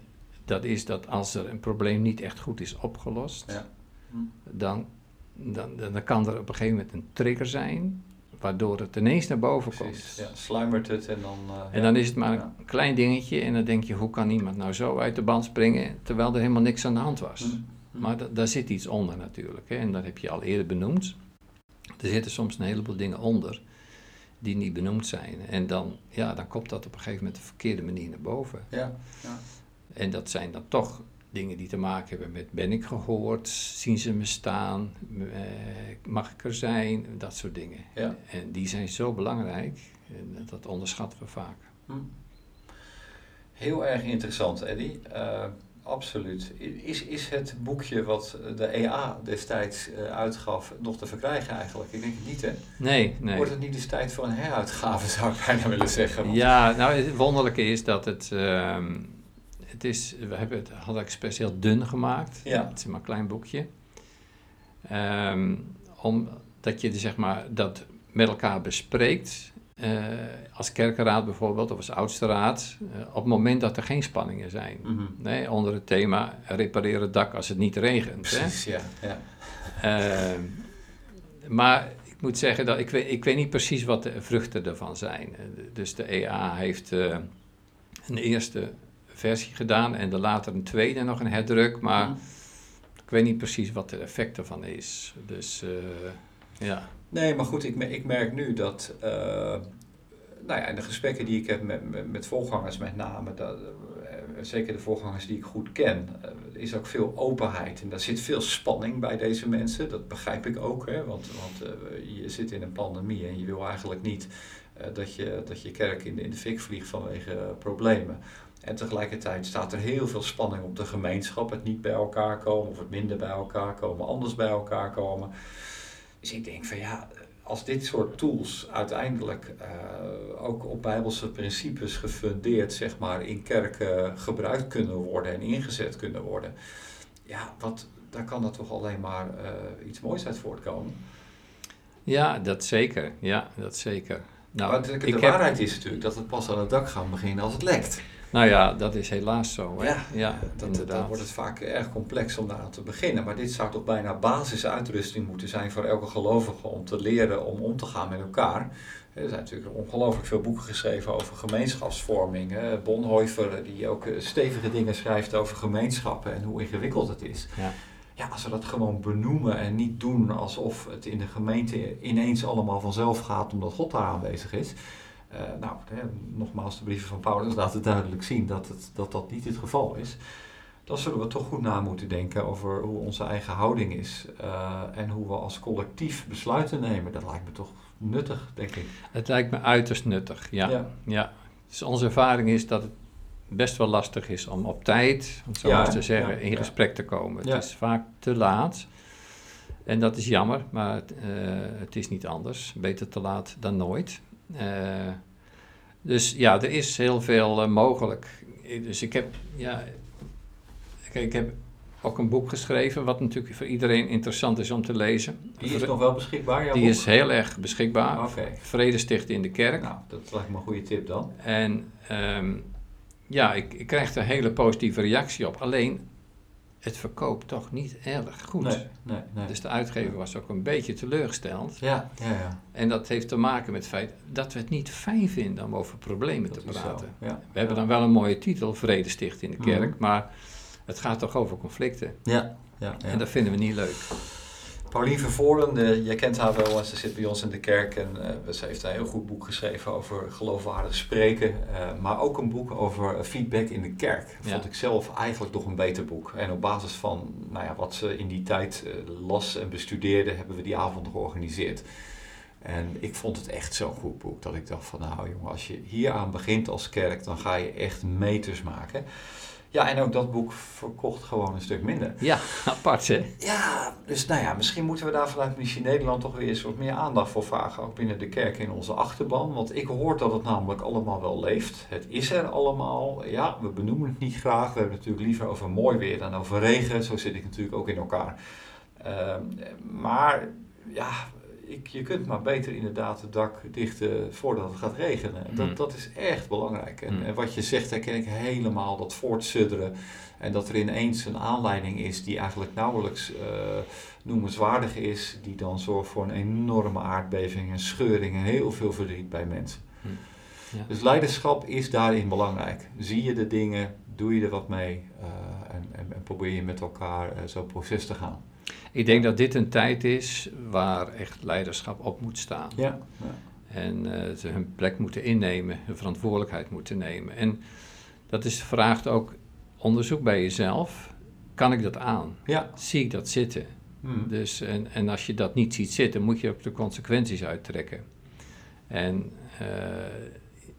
dat is dat als er een probleem niet echt goed is opgelost, ja. Hmm. dan, dan, dan kan er op een gegeven moment een trigger zijn, waardoor het ineens naar boven Precies, komt. Ja, sluimert het en dan... Uh, en dan is het maar een klein dingetje en dan denk je, hoe kan iemand nou zo uit de band springen, terwijl er helemaal niks aan de hand was. Hmm. Maar daar zit iets onder natuurlijk, hè, en dat heb je al eerder benoemd. Er zitten soms een heleboel dingen onder die niet benoemd zijn. En dan, ja, dan komt dat op een gegeven moment de verkeerde manier naar boven. Ja, ja. En dat zijn dan toch dingen die te maken hebben met ben ik gehoord, zien ze me staan, eh, mag ik er zijn, dat soort dingen. Ja. En die zijn zo belangrijk, en dat onderschatten we vaak. Hm. Heel erg interessant, Eddie. Uh, Absoluut. Is, is het boekje wat de EA destijds uh, uitgaf nog te verkrijgen eigenlijk? Ik denk het niet, hè? Nee, nee. Wordt het niet eens tijd voor een heruitgave, zou ik bijna willen zeggen? Ja, nou het wonderlijke is dat het... Uh, het is, we hebben het, hadden expres heel dun gemaakt. Ja. Het is maar een klein boekje. Um, omdat je zeg maar, dat met elkaar bespreekt uh, als kerkenraad bijvoorbeeld, of als oudste raad, uh, op het moment dat er geen spanningen zijn. Mm -hmm. nee, onder het thema repareren het dak als het niet regent. Precies, hè? ja. ja. Uh, maar ik moet zeggen dat ik weet, ik weet niet precies wat de vruchten ervan zijn. Dus de EA heeft een eerste versie gedaan en de later een tweede nog een herdruk, maar mm -hmm. ik weet niet precies wat de effect ervan is. Dus ja. Nee, maar goed, ik, ik merk nu dat, uh, nou ja, in de gesprekken die ik heb met, met, met voorgangers met name, dat, uh, zeker de voorgangers die ik goed ken, uh, is ook veel openheid. En daar zit veel spanning bij deze mensen, dat begrijp ik ook, hè, want, want je zit in een pandemie en je wil eigenlijk niet dat, je, dat je kerk in de, in de fik vliegt vanwege problemen. En tegelijkertijd staat er heel veel spanning op de gemeenschap, het niet bij elkaar komen of het minder bij elkaar komen, anders bij elkaar komen. Dus ik denk van ja, als dit soort tools uiteindelijk uh, ook op bijbelse principes gefundeerd zeg maar, in kerken gebruikt kunnen worden en ingezet kunnen worden, ja, wat, daar kan er toch alleen maar uh, iets moois uit voortkomen. Ja, dat zeker. Ja, dat zeker. Nou, maar de, de waarheid is natuurlijk dat het pas aan het dak gaat beginnen als het lekt. Nou ja, dat is helaas zo. Hè? Ja, ja dat, dan wordt het vaak erg complex om daar te beginnen. Maar dit zou toch bijna basisuitrusting moeten zijn voor elke gelovige om te leren om om te gaan met elkaar. Er zijn natuurlijk ongelooflijk veel boeken geschreven over gemeenschapsvorming. Bonhoeffer, die ook eh, stevige dingen schrijft over gemeenschappen en hoe ingewikkeld het is. Ja. Ja, als we dat gewoon benoemen en niet doen alsof het in de gemeente ineens allemaal vanzelf gaat omdat God daar aanwezig is uh, nou, hè, nogmaals, de brieven van Paulus laten duidelijk zien dat, het, dat dat niet het geval is. Dan zullen we toch goed na moeten denken over hoe onze eigen houding is uh, en hoe we als collectief besluiten nemen. Dat lijkt me toch nuttig, denk ik. Het lijkt me uiterst nuttig, ja. ja. ja. Dus onze ervaring is dat het best wel lastig is om op tijd, om zo ja, te zeggen, ja, in gesprek te komen. Het is vaak te laat. En dat is jammer, maar het, uh, het is niet anders. Beter te laat dan nooit. Uh, dus ja, er is heel veel uh, mogelijk. Dus ik heb, ja, ik heb ook een boek geschreven, wat natuurlijk voor iedereen interessant is om te lezen. Die is nog wel beschikbaar? Jouw Die boek? is heel erg beschikbaar. Okay. Vrede stichten in de kerk. Nou, dat lijkt me een goede tip dan. En um, ja, ik, ik krijg er een hele positieve reactie op. Alleen, het verkoopt toch niet erg goed. Nee, nee, nee. Dus de uitgever was ook een beetje teleurgesteld. Ja, ja, ja. En dat heeft te maken met het feit dat we het niet fijn vinden om over problemen te praten. Ja, we hebben dan wel een mooie titel, Vredesticht in de kerk, mhm. maar het gaat toch over conflicten. Ja, ja, ja. En dat vinden we niet leuk. Paulien Vervoren, jij kent haar wel, ze zit bij ons in de kerk en uh, ze heeft een heel goed boek geschreven over geloofwaardig spreken, uh, maar ook een boek over feedback in de kerk. Dat vond ik zelf eigenlijk toch een beter boek. En op basis van nou ja, wat ze in die tijd uh, las en bestudeerde, hebben we die avond georganiseerd. En ik vond het echt zo'n goed boek dat ik dacht van nou jongen, als je hier aan begint als kerk, dan ga je echt meters maken. Ja, en ook dat boek verkocht gewoon een stuk minder. Ja, apart hè? Ja, dus nou ja, misschien moeten we daar vanuit Missie Nederland toch weer eens wat meer aandacht voor vragen. Ook binnen de kerk in onze achterban. Want ik hoor dat het namelijk allemaal wel leeft. Het is er allemaal. Ja, we benoemen het niet graag. We hebben het natuurlijk liever over mooi weer dan over regen. Zo zit ik natuurlijk ook in elkaar. Uh, maar ja, ik, je kunt maar beter inderdaad het dak dichten voordat het gaat regenen. Dat, hmm. dat is echt belangrijk. En, hmm. en, wat je zegt, herken ik helemaal, dat voortsudderen. En dat er ineens een aanleiding is die eigenlijk nauwelijks uh, noemenswaardig is, die dan zorgt voor een enorme aardbeving en scheuring en heel veel verdriet bij mensen. Hmm. Ja. Dus leiderschap is daarin belangrijk. Zie je de dingen, doe je er wat mee uh, en, en, en, probeer je met elkaar uh, zo'n proces te gaan. Ik denk dat dit een tijd is waar echt leiderschap op moet staan. Ja. ja. En uh, ze hun plek moeten innemen, hun verantwoordelijkheid moeten nemen. En dat is vraagt ook onderzoek bij jezelf. Kan ik dat aan? Ja. Zie ik dat zitten? Hmm. Dus, en, en als je dat niet ziet zitten, moet je ook de consequenties uittrekken. En, uh,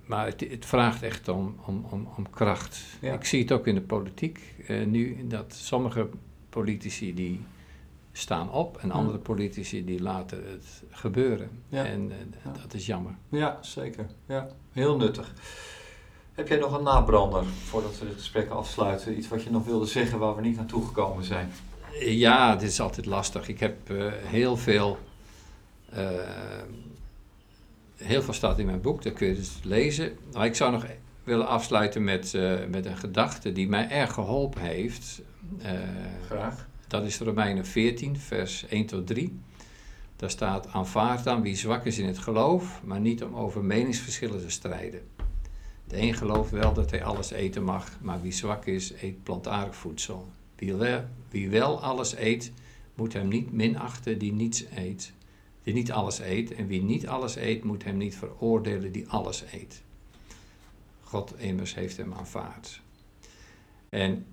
maar het, het, vraagt echt om, om, om, om kracht. Ja. Ik zie het ook in de politiek uh, nu, dat sommige politici die staan op en andere politici die laten het gebeuren. En uh, dat is jammer. Ja, zeker. Ja, heel nuttig. Heb jij nog een nabrander voordat we het gesprek afsluiten? Iets wat je nog wilde zeggen waar we niet naartoe gekomen zijn? Ja, dit is altijd lastig. Ik heb uh, heel veel. Uh, heel veel staat in mijn boek, dat kun je dus lezen. Maar ik zou nog willen afsluiten met, met een gedachte die mij erg geholpen heeft. Graag. Dat is Romeinen 14, vers 1 tot 3. Daar staat: Aanvaard dan wie zwak is in het geloof, maar niet om over meningsverschillen te strijden. De een gelooft wel dat hij alles eten mag, maar wie zwak is, eet plantaardig voedsel. Wie, wie wel alles eet, moet hem niet minachten die niets eet, die niet alles eet. En wie niet alles eet, moet hem niet veroordelen die alles eet. God immers heeft hem aanvaard. En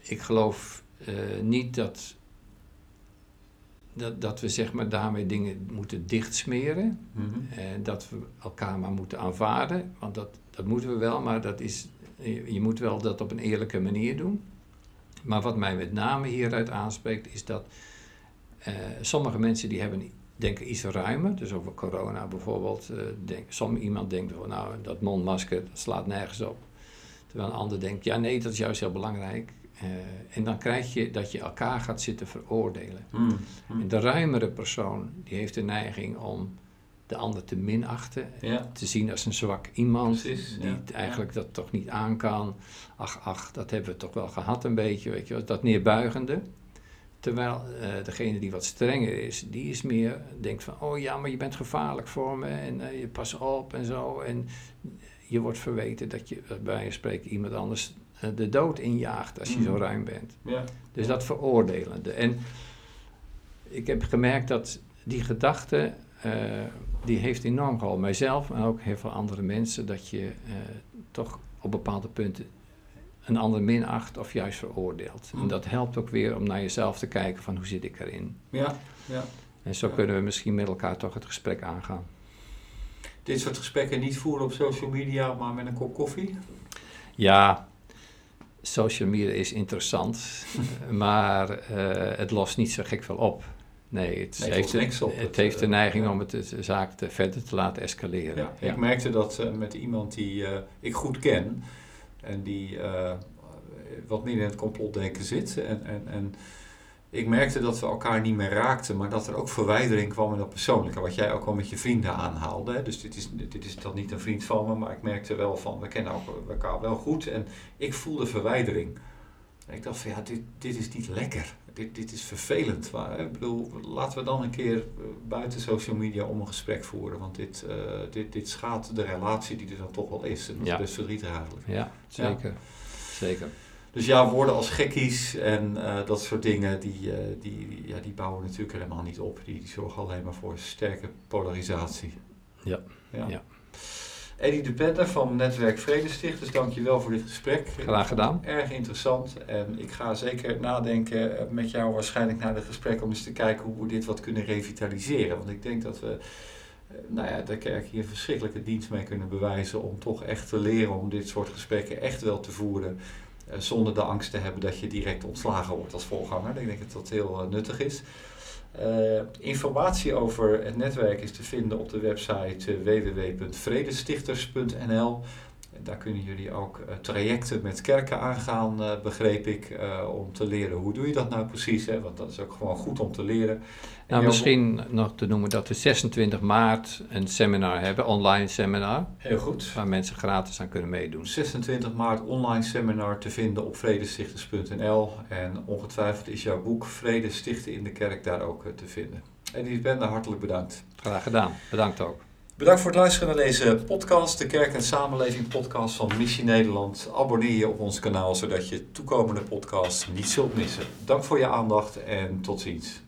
ik geloof niet dat, dat, dat we zeg maar daarmee dingen moeten dichtsmeren. Mm En dat we elkaar maar moeten aanvaarden. Want dat, dat moeten we wel, maar dat is, je, moet wel dat op een eerlijke manier doen. Maar wat mij met name hieruit aanspreekt, is dat uh, sommige mensen die hebben denken iets ruimer. Dus over corona bijvoorbeeld. Uh, denk, som, iemand denkt, van, nou, dat mondmasker dat slaat nergens op. Terwijl een ander denkt, ja nee, dat is juist heel belangrijk. Uh, en dan krijg je dat je elkaar gaat zitten veroordelen. Mm, mm. En de ruimere persoon, die heeft de neiging om de ander te minachten. Ja. Te zien als een zwak iemand Precies, die ja, eigenlijk dat toch niet aan kan. Ach, ach, dat hebben we toch wel gehad een beetje, weet je Dat neerbuigende. Terwijl uh, degene die wat strenger is, die is meer, denkt van, oh ja, maar je bent gevaarlijk voor me en uh, je pas op en zo. En je wordt verweten dat je bij je spreekt iemand anders eh, de dood injaagt als je zo mm. ruim bent. Ja. Dus dat veroordelende. En ik heb gemerkt dat die gedachte, uh, die heeft enorm geholpen. Mijzelf, maar ook heel veel andere mensen, dat je uh, toch op bepaalde punten een ander minacht of juist veroordeelt. En mm. dat helpt ook weer om naar jezelf te kijken van hoe zit ik erin. Ja, ja. En zo kunnen we misschien met elkaar toch het gesprek aangaan. Dit soort gesprekken niet voeren op social media, maar met een kop koffie? Ja, social media is interessant, maar uh, het lost niet zo gek veel op. Nee, het, heeft, het, het, het, heeft de eh, neiging om het, de zaak te, verder te laten escaleren. Ja, ja. Ik merkte dat uh, met iemand die ik goed ken en die wat meer in het complotdenken zit en, en, en ik merkte dat we elkaar niet meer raakten, maar dat er ook verwijdering kwam in dat persoonlijke, wat jij ook al met je vrienden aanhaalde. Dus dit is, dit is dan niet een vriend van me, maar ik merkte wel van, we kennen elkaar wel goed en ik voelde verwijdering. En ik dacht van ja, dit, dit is niet lekker. Dit, dit is vervelend. Maar ik bedoel, laten we dan een keer eh, buiten social media om een gesprek voeren. Want dit, uh, dit, dit schaadt de relatie die er dan toch wel is. En dat ja. is best verdrietig eigenlijk. Ja, zeker. Zeker. Dus ja, woorden als gekkies en uh, dat soort dingen, die, uh, die, ja, die bouwen natuurlijk helemaal niet op. Die, die zorgen alleen maar voor sterke polarisatie. Ja. ja. ja. Eddie de Pender van Netwerk Vredestichters, dankjewel voor dit gesprek. Graag gedaan. Erg interessant en ik ga zeker nadenken met jou waarschijnlijk naar het gesprek om eens te kijken hoe we dit wat kunnen revitaliseren. Want ik denk dat we nou ja, de kerk hier verschrikkelijke dienst mee kunnen bewijzen om toch echt te leren om dit soort gesprekken echt wel te voeren. Zonder de angst te hebben dat je direct ontslagen wordt als voorganger. Ik denk dat dat heel nuttig is. Uh, informatie over het netwerk is te vinden op de website www.vredestichters.nl. Daar kunnen jullie ook uh, trajecten met kerken aangaan, uh, begreep ik, om te leren hoe doe je dat nou precies. Hè? Want dat is ook gewoon goed om te leren. Nou, misschien nog te noemen dat we 26 maart een seminar hebben, online seminar. Heel goed. Waar mensen gratis aan kunnen meedoen. 26 maart online seminar te vinden op vredestichters.nl. En ongetwijfeld is jouw boek Vrede Stichten in de Kerk daar ook te vinden. En die ben hartelijk bedankt. Graag gedaan. Bedankt ook. Bedankt voor het luisteren naar deze podcast, de Kerk en Samenleving podcast van Missie Nederland. Abonneer je op ons kanaal zodat je toekomende podcasts niet zult missen. Dank voor je aandacht en tot ziens.